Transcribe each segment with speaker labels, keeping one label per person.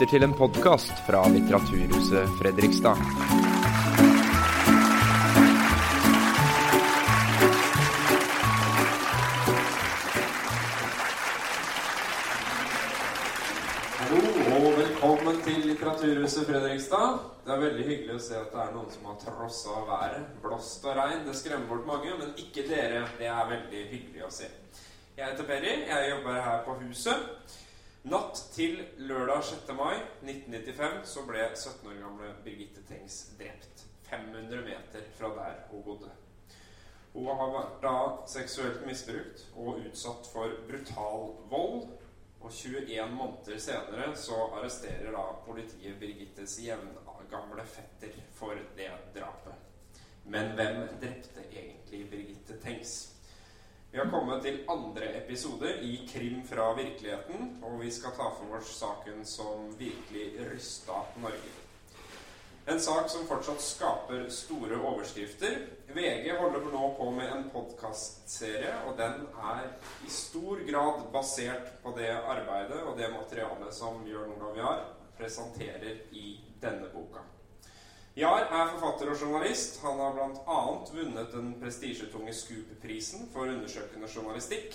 Speaker 1: lytter til en podkast fra Litteraturhuset Fredrikstad.
Speaker 2: Hallo og velkommen til Litteraturhuset Fredrikstad. Det er veldig hyggelig å se at det er noen som har trossa været. Blåst og regn. Det skremmer bort mange, men ikke dere. Det er veldig hyggelig å se. Jeg heter Perry. Jeg jobber her på huset. Natt til lørdag 6. mai 1995 så ble 17 år gamle Birgitte Tengs drept. 500 meter fra der hun bodde. Hun har vært da seksuelt misbrukt og utsatt for brutal vold. Og 21 måneder senere så arresterer da politiet Birgittes jevngamle fetter for det drapet. Men hvem drepte egentlig Birgitte Tengs? Vi har kommet til andre episode i Krim fra virkeligheten, og vi skal ta for oss saken som virkelig rysta Norge. En sak som fortsatt skaper store overskrifter. VG holder nå på med en podkastserie, og den er i stor grad basert på det arbeidet og det materialet som Jørn Olav Jahr presenterer i denne boka. Jahr er forfatter og journalist. Han har bl.a. vunnet den prestisjetunge Scoop-prisen for undersøkende journalistikk.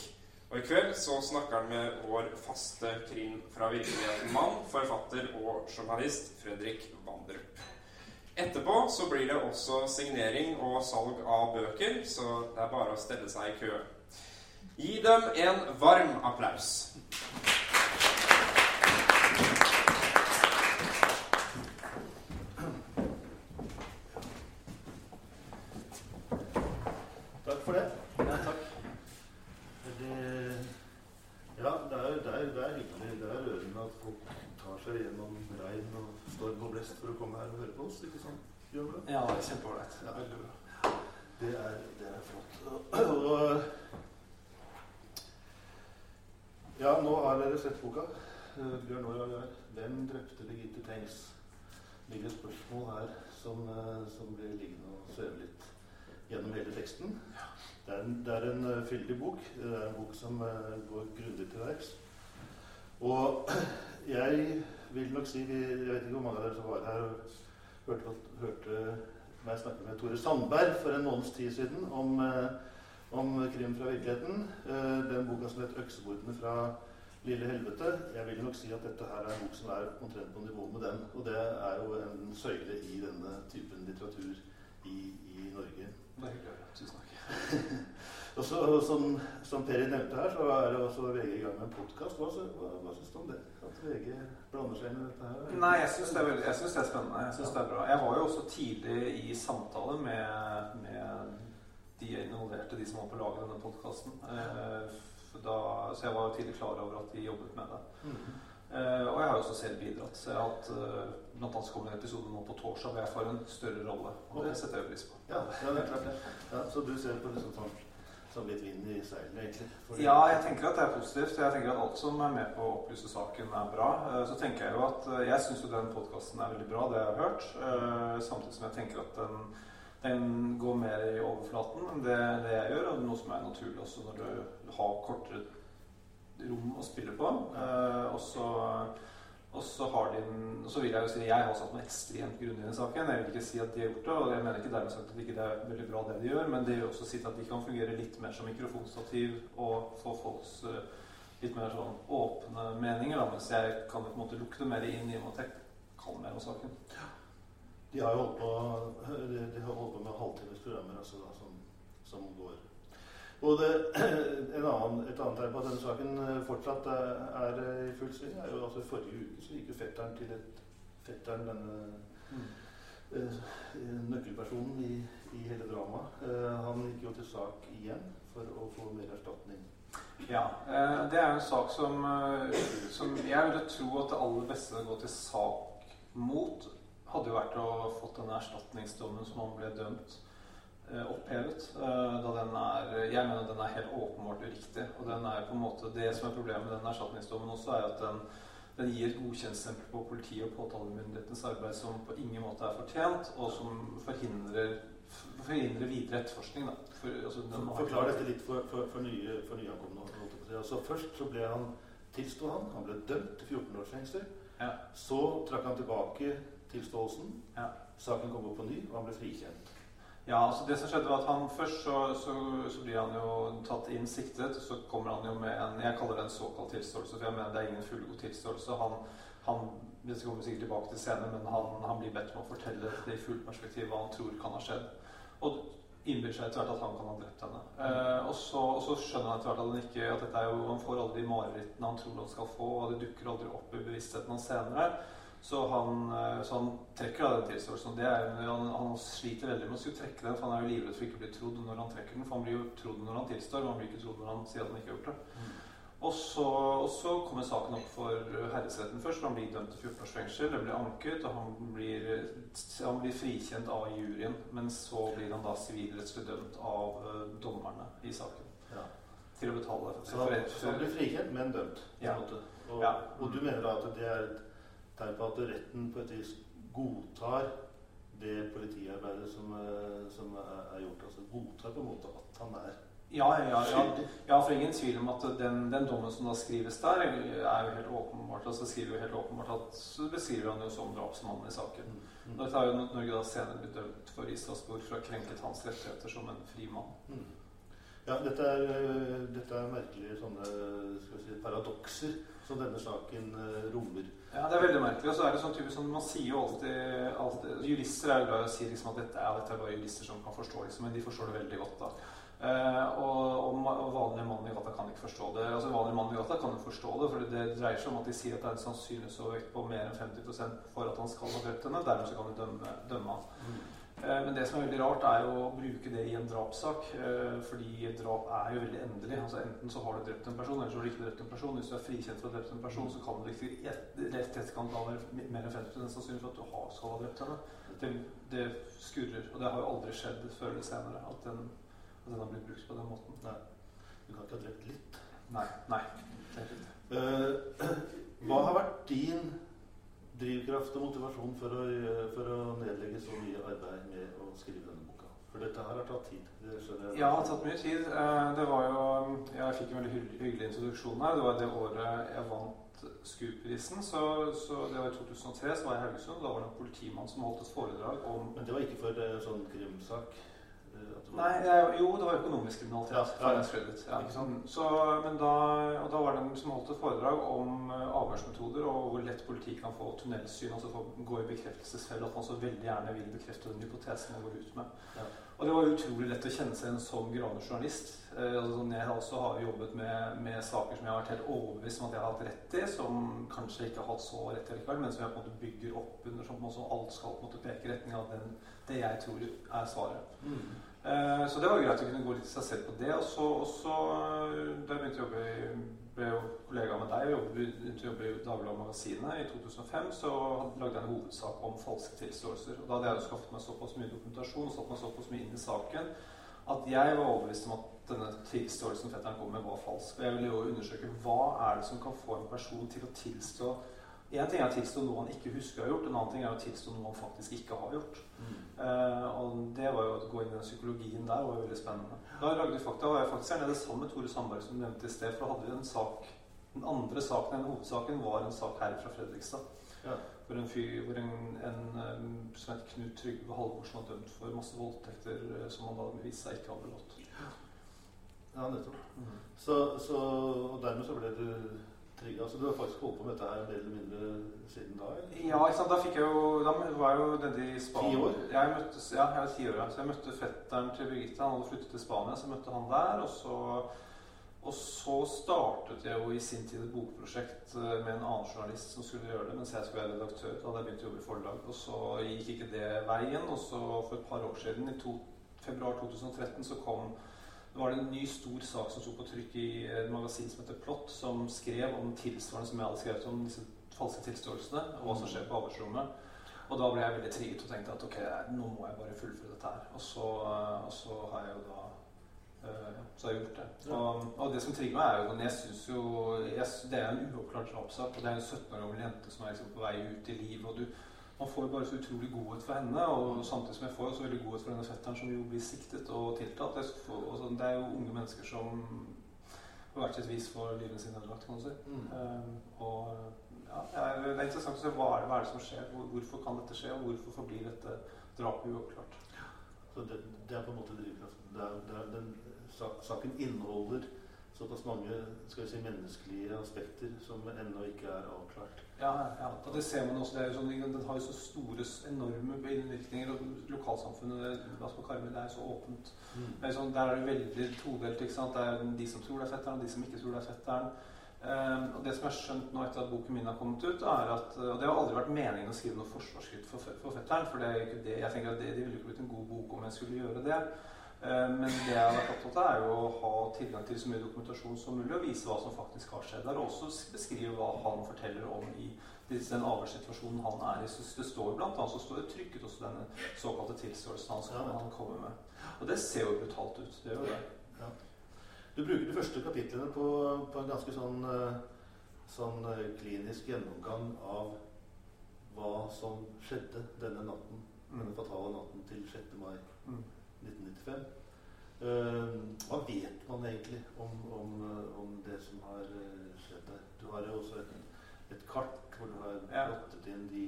Speaker 2: Og i kveld så snakker han med vår faste krim fra virkeligheten-mann, forfatter og journalist Fredrik Vandrup. Etterpå så blir det også signering og salg av bøker, så det er bare å stelle seg i kø. Gi dem en varm applaus.
Speaker 3: Takk for det. Ja, takk. Det, ja, det er, det, er, det er hyggelig. Det er rørende at folk tar seg gjennom regn og og blest for å komme her og høre på oss. ikke sant? Gjør det?
Speaker 4: Ja, det er kjempeålreit.
Speaker 3: Ja. Veldig bra. Det er, det er flott. Og, og, ja, nå har dere sett boka. Eh, Bjørn Åre Jahr. 'Hvem drepte Birgitte Tengs?' Ligger et spørsmål her som, eh, som blir liggende og sveve litt gjennom hele teksten. Det er en, det er en eh, fyldig bok. Det er en bok som går grundig til verks. Og jeg vil nok si Jeg vet ikke hvor mange av dere som var her og hørte, hørte meg snakke med Tore Sandberg for en måneds tid siden om, eh, om krim fra virkeligheten. Eh, den boka som het 'Øksebordene fra Lille helvete'. Jeg vil nok si at dette her er en bok som er omtrent på nivå med den. Og det er jo en søyle i denne typen litteratur i, i Norge.
Speaker 4: Det er hyggelig å høre. Tusen takk.
Speaker 3: Og så, som, som Peri nevnte her, så er det også VG i gang med en podkast. Hva, hva, hva syns du om det? At VG blander seg inn i dette her?
Speaker 4: Nei, jeg syns det, det er spennende. Jeg synes det er bra. Jeg var jo også tidlig i samtale med, med de involverte, de som var på laget i denne podkasten. Så jeg var jo tidlig klar over at de jobbet med det.
Speaker 3: Mm.
Speaker 4: Uh, og jeg har jo også selv bidratt. Så jeg har hatt uh, blant annet kommer en episode nå på torsdag hvor jeg får en større rolle. Og det setter jeg pris på.
Speaker 3: Ja, ja, det er klart det. Ja, så du ser på det som, sånn, som litt vind i seilene, egentlig? For-
Speaker 4: Ja, jeg tenker at det er positivt. Jeg tenker at alt som er med på å opplyse saken, er bra. Eh, Så tenker jeg jo at eh, jeg syns jo den podkasten er veldig bra, det jeg har hørt. Eh, Samtidig som jeg tenker at den, den går mer i overflaten enn det, det jeg gjør, og noe som er naturlig også når du har kortere rom å spille på. Eh, Og så de så vil jeg jo si jeg har satt meg ekstremt grundig i saken. Jeg vil ikke si at de har gjort det, og jeg mener ikke dermed sagt at det ikke er veldig bra det de gjør, men det gjør også sitt at de kan fungere litt mer som mikrofonstativ og få folks eh, litt mer sånn åpne meninger, da, mens jeg kan på en måte lukte mer inn i og med at kan mer om saken. Ja.
Speaker 3: De har jo holdt på, de har holdt på med halvtimes programmer altså, da, som, som går. Og det, en annen, et annet tegn på at denne saken eh, fortsatt er, er i full sving, er jo altså i forrige uke så gikk jo fetteren til et fetteren, denne eh, nøkkelpersonen i, i hele dramaet, eh, han gikk jo til sak igjen for å få mer erstatning.
Speaker 4: Ja, eh, det er jo en sak som, eh, som jeg ville tro at det aller beste å gå til sak mot, hadde jo vært å fått denne erstatningsdommen som han ble dømt. eh, opphevet. eh, Da den er, jeg mener den er helt åpenbart uriktig. Og den er på en måte, det som er problemet med den erstatningsdommen også, er at den, den gir et godkjentstempel på politi- og påtalemyndighetens arbeid som på ingen måte er fortjent, og som forhindrer, forhindrer videre etterforskning. For, altså,
Speaker 3: Forklar dette litt for, for, for, nye, for nyankomne. Altså, først så ble han tilsto han. Han ble dømt til 14 års fengsel.
Speaker 4: Ja.
Speaker 3: Så trakk han tilbake tilståelsen.
Speaker 4: Ja.
Speaker 3: Saken kom opp på ny, og han ble frikjent.
Speaker 4: Ja, altså det som skjedde var at han Først så, så, så blir han jo tatt inn siktet. Så kommer han jo med en Jeg kaller det en såkalt tilståelse, for jeg mener det er ingen fullgod tilståelse. Han, han det kommer sikkert tilbake til scenen, men han, han blir bedt om å fortelle det i fullt perspektiv hva han tror kan ha skjedd. Og innbiller seg etter hvert at han kan ha drept henne. Eh, og, så, og, så, skjønner han etter hvert at han ikke at dette er jo, han får alle de marerittene han tror han skal få, og det dukker aldri opp i bevisstheten hans senere. Så han, eh, så han trekker da den tilståelsen. Han, han, sliter veldig med å skulle trekke den, for han er jo livredd for ikke å bli trodd når han trekker den. For han blir jo trodd når han tilstår, men han blir ikke trodd når han sier at han ikke har gjort det. Mm. Og så, og så, kommer saken opp for herresretten først. Han blir dømt til 14 års fengsel. Det blir anket, og han blir, han blir, frikjent av juryen. Men så blir han da sivilrettslig dømt av dommerne i saken. Ja. Til å betale.
Speaker 3: Så han, så han blir frikjent, men dømt?
Speaker 4: Ja.
Speaker 3: Og, ja. og, du mener da at det er et tegn på at retten på et vis godtar det politiarbeidet som, eh, som er gjort? Altså godtar på en måte at han er
Speaker 4: ja, ja, ja, ja, for ingen tvil om at den, den, dommen som da skrives der, er jo helt åpenbart altså skriver jo helt åpenbart at så beskriver han jo som drapsmannen i saken. Mm. mm. Dette har jo Norge da senere blitt dømt for i Strasbourg for å ha krenket hans rettigheter som en fri mann. Mm.
Speaker 3: Ja, dette er, dette er merkelige sånne si, paradokser som denne saken uh, rommer.
Speaker 4: Ja, det er veldig merkelig. Og så er det sånn typisk, sånn, Man sier jo alltid, alltid Jurister er jo glad i å si liksom, at dette er, dette er bare jurister som kan forstå, liksom, men de forstår det veldig godt. da. Uh, og, og, vanlige mann i gata kan ikke forstå det. Altså Vanlige mann i gata kan jo forstå det, for det dreier seg om at de sier at det er en sannsynlighetsovervekt på mer enn 50 for at han skal ha drept henne. Dermed så kan de dømme, dømme han. Mm. Uh, men det som er veldig rart, er jo å bruke det i en drapssak. Uh, fordi drap er jo veldig endelig. Altså Enten så har du drept en person, eller så har du ikke drept en person. Hvis du er frikjent for å ha drept en person, så kan du ikke rett etterkant være mer enn 50 sannsynlig for at du har, skal ha drept henne. Det, det skurrer. Og det har jo aldri skjedd før eller senere. at den at den har blitt brukt på den måten.
Speaker 3: Nei. Du kan ikke ha drept litt?
Speaker 4: Nei. Nei.
Speaker 3: Uh, hva har vært din drivkraft og motivasjon for å, for å, nedlegge så mye arbeid med å skrive denne boka? For dette her har tatt tid. Det skjønner
Speaker 4: jeg. Ja, det har tatt mye tid. Eh, det var jo, Jeg fikk en veldig hyggelig introduksjon her. Det var det året jeg vant SKUP-prisen. Så, så, det var i 2003, så var jeg i Haugesund. Da var det en politimann som holdt et foredrag om
Speaker 3: Men det var ikke for uh, sånn krimsak?
Speaker 4: Nei, jo, det var økonomisk kriminalitet. Ja, ja. Ja, så, men da, og da var det en som holdt et foredrag om uh, avhørsmetoder og hvor lett politiet kan få tunnelsyn. altså få gå i bekreftelsesfelle. At man så veldig gjerne vil bekrefte den hypotesen man går ut med. Og det var utrolig lett å kjenne seg igjen som gravende journalist. Eh, altså, sånn, jeg også har jobbet med, med, saker som jeg har vært helt overbevist om at jeg har hatt rett i, som kanskje ikke har hatt så rett i likevel, men som jeg på en måte bygger opp under sånn at alt skal på en måte peke i retning av den, det jeg tror er svaret. Mm. Eh, så det var greit å kunne gå litt i seg selv på det. Og så, og eh, da jeg begynte å jobbe i, ble jo kollega med deg og begynte å jobbe i Dagbladet Magasinet i 2005, så lagde jeg en hovedsak om falske tilståelser. Og da hadde jeg jo skaffet meg såpass mye dokumentasjon og satt meg såpass mye inn i saken at jeg var overbevist om at denne tilståelsen fetteren kom med, var falsk. Og jeg ville jo undersøke hva er det som kan få en person til å tilstå Én ting er å tilstå noe han ikke husker å ha gjort, en annen ting er å tilstå noe han faktisk ikke har gjort. Mm. Uh, og det var jo å gå inn i den psykologien der var jo veldig spennende. Da jeg lagde Fakta, var jeg faktisk her nede sammen med Tore Sandberg, som nevnte i sted. For da hadde vi en sak Den andre saken, den hovedsaken, var en sak her fra Fredrikstad. Ja. Hvor en fyr, hvor en, en, en som het Knut Trygve Halvorsen var dømt for masse voldtekter eh, som han da viste seg ikke hadde begått.
Speaker 3: Ja, nettopp. Mm. Så, så, og dermed så ble du trigga. Så du har faktisk holdt på med dette her mer eller mindre siden da? Eller?
Speaker 4: Ja, ikke sant? da fikk jeg jo Da var jeg jo nede i Spania.
Speaker 3: Ti år?
Speaker 4: Jeg møtte, ja, jeg var ti år. Ja. Så jeg møtte fetteren til Birgitte. Han hadde flyttet til Spania, så jeg møtte han der. Og så, og så startet jeg jo i sin tid et bokprosjekt eh, med en annen journalist som skulle gjøre det, mens jeg skulle være redaktør. Da hadde jeg begynt å jobbe i forlag. Og så gikk ikke det veien. Og så for et par år siden, i to, februar 2013, så kom var det en ny, stor sak som sto på trykk i et magasin som heter Plott, som skrev om tilsvarende som jeg hadde skrevet om disse falske tilståelsene, og hva som skjer på avhørsrommet. Og da ble jeg veldig trigget og tenkte at ok, nå må jeg bare fullføre dette her. Og så, og så har jeg jo da uh, så har jeg gjort det. Og, og, det som trigger meg, er jo jeg synes jo jeg, Det er en uoppklart drapssak, og det er en 17 år gammel jente som er liksom på vei ut i livet. og du man får bare så utrolig godhet for henne, og samtidig som jeg får så veldig godhet for denne fetteren, som jo blir siktet og tiltalt. Det, er jo unge mennesker som på hvert sitt vis får livene sine ødelagt, kan du si. Mm. Um, og ja, det, er, er, interessant å se hva er det, hva er det som skjer. Hvorfor kan dette skje, og hvorfor forblir dette drapet uoppklart.
Speaker 3: Så det, det, er på en måte drivkraften. Det er, det er den, saken inneholder såpass mange skal vi si, menneskelige aspekter som ennå ikke er avklart.
Speaker 4: Ja, ja, og det ser man også. Det sånn, den har jo så store, enorme innvirkninger. og Lokalsamfunnet altså på Karmøy, er så åpent. Mm. Er sånn, der er det veldig todelt. ikke sant? Det er de som tror det er fetteren, og de som ikke tror det er fetteren. Um, og Det som jeg har skjønt nå etter at boken min har kommet ut, er at og Det har aldri vært meningen å skrive noe forsvarsskritt for, for, fetteren. for det er ikke det, jeg tenker at det, det ville ikke blitt en god bok om jeg skulle gjøre det. Uh, men det jeg har vært opptatt av, er jo å ha tilgang til så mye dokumentasjon som mulig og vise hva som faktisk har skjedd der. Og også beskrive hva han forteller om i den avhørssituasjonen han er i. Så det står blant annet så står det trykket også denne såkalte tilståelsen han, som han kommer med. Og det ser jo brutalt ut. Det gjør det. Ja.
Speaker 3: Du bruker de første kapitlene på, på en ganske sånn, eh, sånn, eh, klinisk gjennomgang av hva som skjedde denne natten. Mm. Denne fatale natten til 6. mai mm. 1995. Uh, eh, hva vet man egentlig om, om, om, det som har skjedd der? Du har jo også et, et kart hvor du har plottet inn de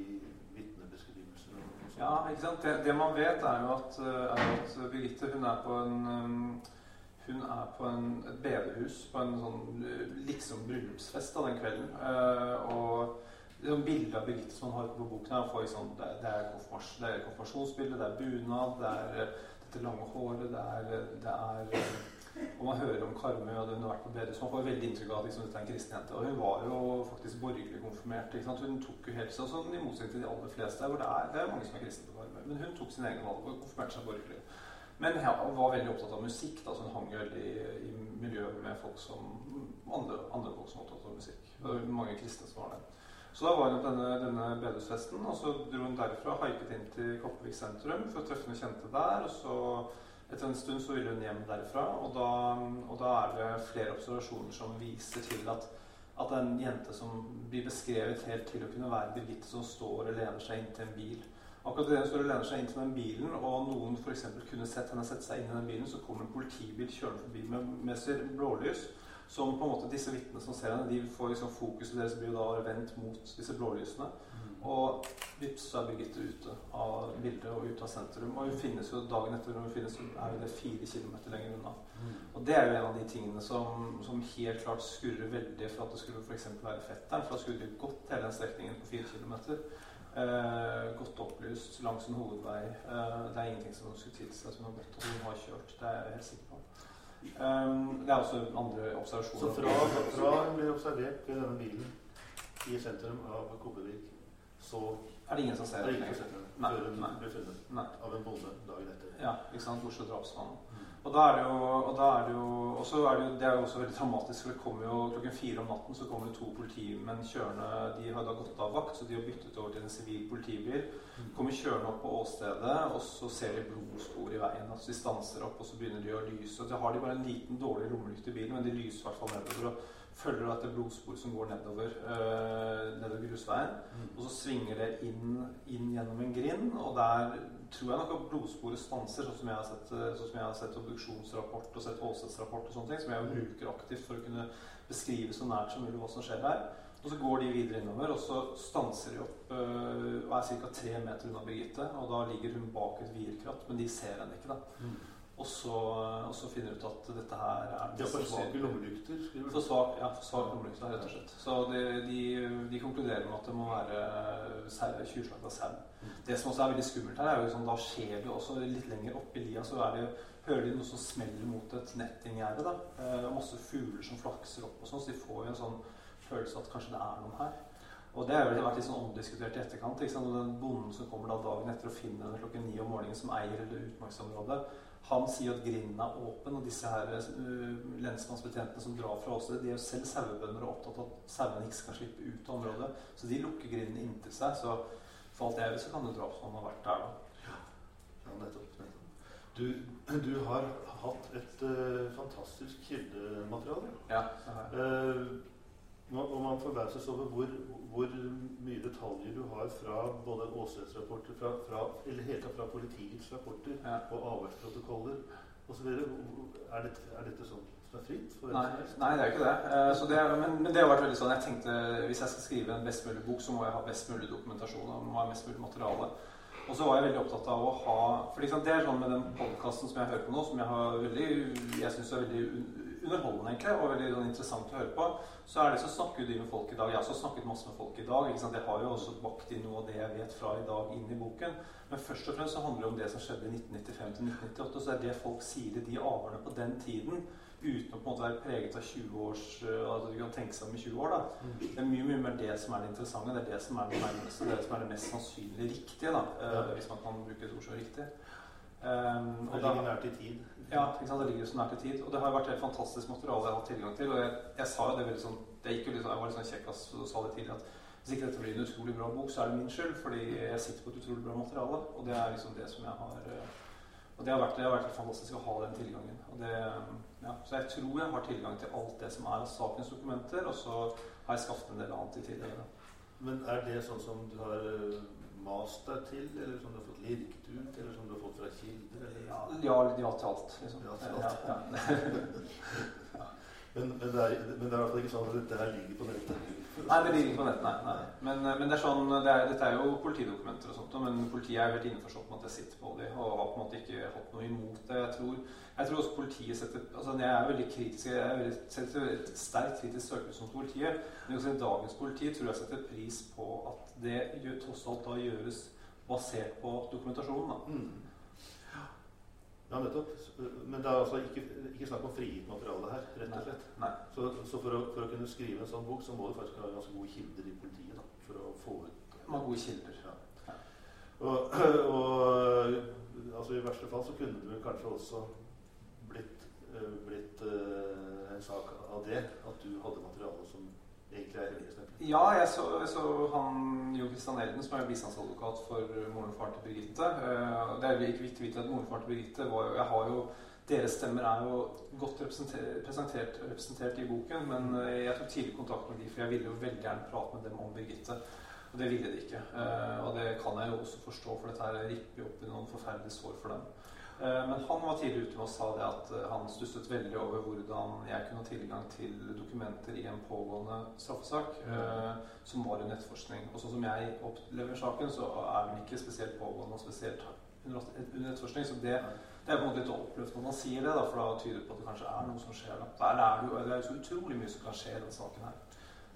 Speaker 3: vitnebeskrivelsene.
Speaker 4: Ja, ikke sant? Det, det, man vet, er jo at, er at Birgitte hun er på en um, hun er på en, et bedehus på en sånn liksom bryllupsfest den kvelden. Uh, og det er bilde av Birgitte som hun har på boken, her, liksom, det, det, er det, er konfirmasjonsbilde, det er bunad, det er dette lange håret, det er, det er uh, og man hører om Karmøy og hun har vært på bedehus. Man får veldig inntrykk av at liksom, dette er en kristen jente. Og hun var jo faktisk borgerlig konfirmert. Hun tok jo helt seg sånn, I motsetning til de aller fleste, hvor det er, det er mange som er kristne på Karmøy. Men hun tok sin egen valg og konfirmerte seg borgerlig. Men hun var veldig opptatt av musikk. da, så Hun hang veldig i, i miljøet med folk som, andre, andre folk som var opptatt av musikk. Det var mange kristne som var der. Så da var på denne, denne bedehusfesten, og så dro hun derfra haiket inn til Kopervik sentrum for å treffe noen kjente der. og så etter en stund så ville hun hjem derfra, og da, og da er det flere observasjoner som viser til at, at en jente som blir beskrevet helt til å kunne være Birgitte, som står og lener seg inntil en bil Akkurat idet hun står og lener seg inn til den bilen, og noen f.eks. kunne sett henne sette seg inn i den bilen, så kommer en politibil kjørende forbi med, med blålys. Som på en måte disse vitnene som ser henne, de får liksom fokuset deres blir da vendt mot disse blålysene. Mm. Og vips, så er Birgitte ute av bildet og ute av sentrum. Og hun finnes jo dagen etter når hun finnes, er det fire kilometer lenger unna. Mm. Og det er jo en av de tingene som, som helt klart skurrer veldig for at det skulle f.eks. være fetteren. For da skulle de gått hele den strekningen på fire kilometer. Eh, godt opplyst langs en hovedvei. Eh, det er ingenting som skulle tilsi at hun har gått og hun har kjørt. Det er jeg helt sikker på. Um, det er også andre observasjoner.
Speaker 3: Så fra, fra hun ble observert i denne bilen i sentrum av Kopervik, så
Speaker 4: er det ingen som ser
Speaker 3: henne lenger? Før hun ble funnet av en bonde dagen etter.
Speaker 4: Ja, ikke sant? Oslo drapsmannen. Og da er det jo, og da er det jo er det, jo, det er jo også veldig dramatisk, for det kommer jo klokken fire om natten så kommer to politimenn kjørende. De har da gått av vakt, så de har byttet over til en sivil politibil. Mm. Kommer kjørende opp på åstedet, og så ser de blodspor i veien. altså De stanser opp, og så begynner de å lyse. Og så har de bare en liten, dårlig lommelykt i bilen, men de lyser i hvert fall nedover. og følger dette blodspor som går nedover, øh, nedover grusveien. Mm. Og så svinger det inn, inn gjennom en grind, og der tror jeg nok at blodsporet stanser, sånn som jeg har sett, eh, sånn som jeg har sett obduksjonsrapport og sett åstedsrapport og sånne ting, som jeg bruker aktivt for å kunne beskrive så nært som mulig hva som skjer der. Og så går de videre innover, og så stanser de opp øh, og er ca. tre meter unna Birgitte. Og da ligger hun bak et vierkratt, men de ser henne ikke, da. Mm. Og så, og så, finner du ut at dette her er
Speaker 3: De har for svake lommelykter?
Speaker 4: For svak, ja, for svak lommelykter, rett og slett. Så de, de, de, konkluderer med at det må være tjuvslag av sau. Det som også er veldig skummelt her, er jo sånn, da skjer det også litt lenger opp i lia, så er det, hører de noe som smeller mot et nettinggjerde. Eh, masse fugler som flakser opp og sånn, så de får jo en sånn følelse at kanskje det er noen her. Og det har vært litt sånn omdiskutert i etterkant. Ikke sant? Og den bonden som kommer da dagen etter og finner henne klokken ni om morgenen, som eier hele utmarksområdet, han sier at grinden er åpen, og disse her uh, lensmannsbetjentene som drar fra åstedet, de er jo selv sauebønder og opptatt av at sauene ikke skal slippe ut av området. Så de lukker grinden inntil seg. Så for alt jeg vet, så kan det drapsmannen ha vært der, da.
Speaker 3: Ja, nettopp. nettopp. Du, du har hatt et uh, fantastisk kildemateriale.
Speaker 4: Ja, har. Uh,
Speaker 3: og man forbauses over hvor, hvor, mye detaljer du har fra både åstedsrapporter, fra, fra, eller helt fra politiets rapporter ja. og avhørsprotokoller osv. Er, dette, er dette sånn som er fritt?
Speaker 4: Nei, nei, det er ikke det. Eh, Så det er, men, men det har vært veldig sånn Jeg tenkte hvis jeg skal skrive en best mulig bok, så må jeg ha best mulig dokumentasjon. Og må ha mest mulig materiale. Og så var jeg veldig opptatt av å ha For liksom, det er sånn med den podkasten som jeg hører på nå, som jeg har veldig Jeg syns er veldig underholdende, egentlig, og veldig sånn, interessant å høre på, så er det så snakker jo de med folk i dag. Jeg har også snakket masse med folk i dag. ikke sant? Jeg har jo også bakt inn noe av det jeg vet fra i dag, inn i boken. Men først og fremst så handler det om det som skjedde i 1995 til 1998. Så det er det folk sier i de avhørene på den tiden, uten å på en måte være preget av 20 års uh, At du kan tenke seg om i 20 år. da. Det er mye mye mer det som er det interessante. Det er det som er det nærmeste, det er det som er det mest sannsynlig riktige. da, eh, Hvis man kan bruke et ord er riktig. Um,
Speaker 3: og da, tid.
Speaker 4: Ja, ikke sant? det ligger jo så nært i tid. Og det har vært helt fantastisk materiale jeg har hatt tilgang til. Og jeg, jeg sa jo det veldig sånn det gikk jo litt, sånn- Jeg var litt sånn kjekkas og sa det tidligere at hvis ikke dette blir en utrolig bra bok, så er det min skyld. Fordi jeg sitter på et utrolig bra materiale. Og det er liksom det som jeg har eh, Og det har vært, det har vært fantastisk å ha den tilgangen. Det, ja, så jeg tror jeg har tilgang til alt det som er av sakens dokumenter. Og så har jeg skaffet en del annet i tillegg.
Speaker 3: Men er det sånn som du har eh, mast deg til, eller som du har fått lirket ut, eller som du har fått fra kilder? Eller?
Speaker 4: Ja, ja, ja til alt, liksom.
Speaker 3: Ja til alt.
Speaker 4: Ja, ja.
Speaker 3: Men, men, det er, men det er i hvert fall ikke sånn at dette her ligger på nettet?
Speaker 4: Nei, det ligger ikke på nettet. nei. nei. Men, eh, men det er sånn, det er, dette er jo politidokumenter og sånt, men politiet er helt innforstått med at jeg sitter på dem, og har på en måte ikke hatt noe imot det. Jeg tror, jeg tror også politiet setter altså Jeg er veldig kritisk, jeg er veldig, setter et sterkt kritisk søkelys mot politiet. Men også dagens politi tror jeg setter pris på at det gjør, tross alt da gjøres basert på dokumentasjonen. da.
Speaker 3: Mm. Ja, nettopp. Men det er altså ikke, ikke snakk om frigitt materiale her, rett og slett.
Speaker 4: Nei.
Speaker 3: Så, så for, å, for å kunne skrive en sånn bok, så må du faktisk ha ganske gode kilder i politiet da, for å få ut
Speaker 4: Man gode kilder.
Speaker 3: Ja. Og, og altså, i verste fall så kunne det vel kanskje også blitt, eh, blitt uh, en sak av det, at du hadde materiale som
Speaker 4: Ja, jeg så, jeg så han Jo Kristian Elden, som er bistandsadvokat for moren og faren til Birgitte. Eh, Det er jo ikke viktig å vite at moren og faren til Birgitte var Jeg har jo Deres stemmer er jo godt representert, presentert, representert i boken, men eh, jeg tok tidlig kontakt med de, for jeg ville jo veldig gjerne prate med dem om Birgitte. Og det ville de ikke. Eh, Og det kan jeg jo også forstå, for dette ripper jo opp i noen forferdelige sår for dem. Eh, Men han var tidlig ute og sa det at eh, han stusset veldig over hvordan jeg kunne ha tilgang til dokumenter i en pågående straffesak eh, som var under etterforskning. Og sånn som jeg opplever saken, så er den ikke spesielt pågående og spesielt under nettforskning. Så det, det er på en måte litt oppløftende når man sier det, da, for da tyder det på at det kanskje er noe som skjer. Da. Der er det jo det er jo så utrolig mye som kan skje i denne saken her.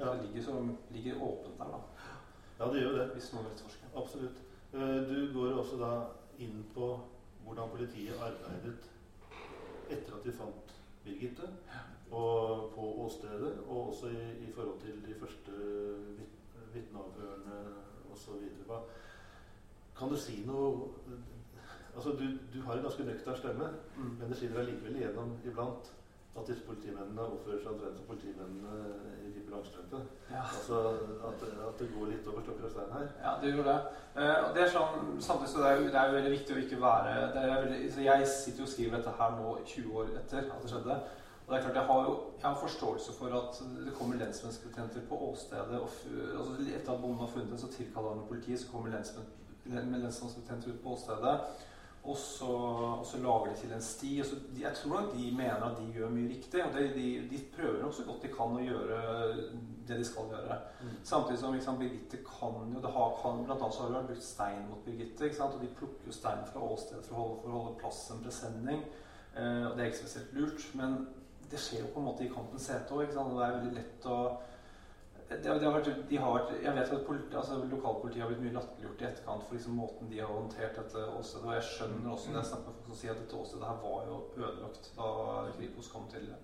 Speaker 3: Ja.
Speaker 4: Det ligger, så, ligger åpent der, da,
Speaker 3: Ja, det gjør jo det.
Speaker 4: hvis noen vil.
Speaker 3: Absolutt. Du går også da inn på hvordan politiet arbeidet etter at de fant Birgitte, og på åstedet, og også i, i forhold til de første vit- vitneavhørene osv. Kan du si noe Altså, du, du har en ganske nøktern stemme,
Speaker 4: Mm.
Speaker 3: men det skinner allikevel igjennom iblant at disse politimennene oppfører seg omtrent som politimennene i Pippi Langstrømpe.
Speaker 4: Ja.
Speaker 3: Altså at, at det går litt over stokker og stein her.
Speaker 4: Ja, det gjør det. Eh, og det er sånn, samtidig så det er, det er veldig viktig å ikke være det er veldig, så Jeg sitter jo og skriver dette her nå 20 år etter at det skjedde. Og det er klart, Jeg har jo jeg har forståelse for at det kommer lensmannsbetjenter på åstedet. og altså Etter at bonden har funnet den, så tilkaller han politiet. Så kommer lensmannsbetjenter ut på åstedet. Og så, og så lager de til en sti. Og så, jeg tror nok de mener at de gjør mye riktig. Og de, de, de prøver nok så godt de kan å gjøre det de skal gjøre. Samtidig som liksom, Birgitte kan jo det har, kan, Blant annet så har hun brukt stein mot Birgitte. ikke sant? Og de plukker jo stein fra åstedet for å holde, for å holde plass en presenning. Eh, og det er ikke spesielt lurt. Men det skjer jo på en måte i kampens hete òg. Det er veldig lett å det, det har vært, de har jeg vet at politi, altså, lokalpolitiet har blitt mye latterliggjort i etterkant for liksom, måten de har håndtert dette åstedet. Og jeg skjønner også når jeg snakker med folk som sier at dette åstedet her var jo ødelagt da Kripos kom til det.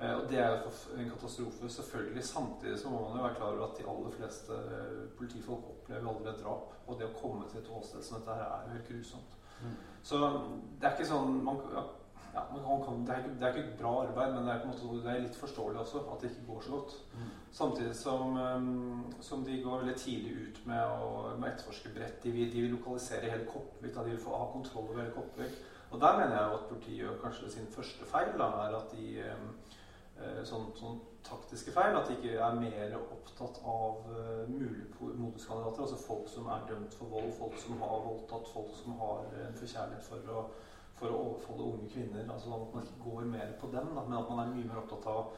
Speaker 4: Eh, og det er jo en katastrofe, selvfølgelig. Samtidig så må man jo være klar over at de aller fleste eh, politifolk opplever aldri et drap. Og det å komme til et åsted som dette her er jo helt grusomt. Så det er ikke sånn man, ja, man kan, kan, det, er ikke, det er ikke et bra arbeid, men det er, på en måte, det er litt forståelig også at det ikke går så godt. Samtidig som, um, som de går veldig tidlig ut med å med etterforske bredt. De de vil lokalisere hele Kopervik. De vil få ha kontroll over hele Kopervik. Og der mener jeg jo at politiet gjør kanskje sin første feil. Da, er at de um, eh, sånn, sånn taktiske feil. At de ikke er mer opptatt av uh, mulige moduskandidater. Altså folk som er dømt for vold, folk som har voldtatt, folk som har en forkjærlighet for å for å overfalle unge kvinner. altså At man ikke går mer på dem, da, men at man er mye mer opptatt av å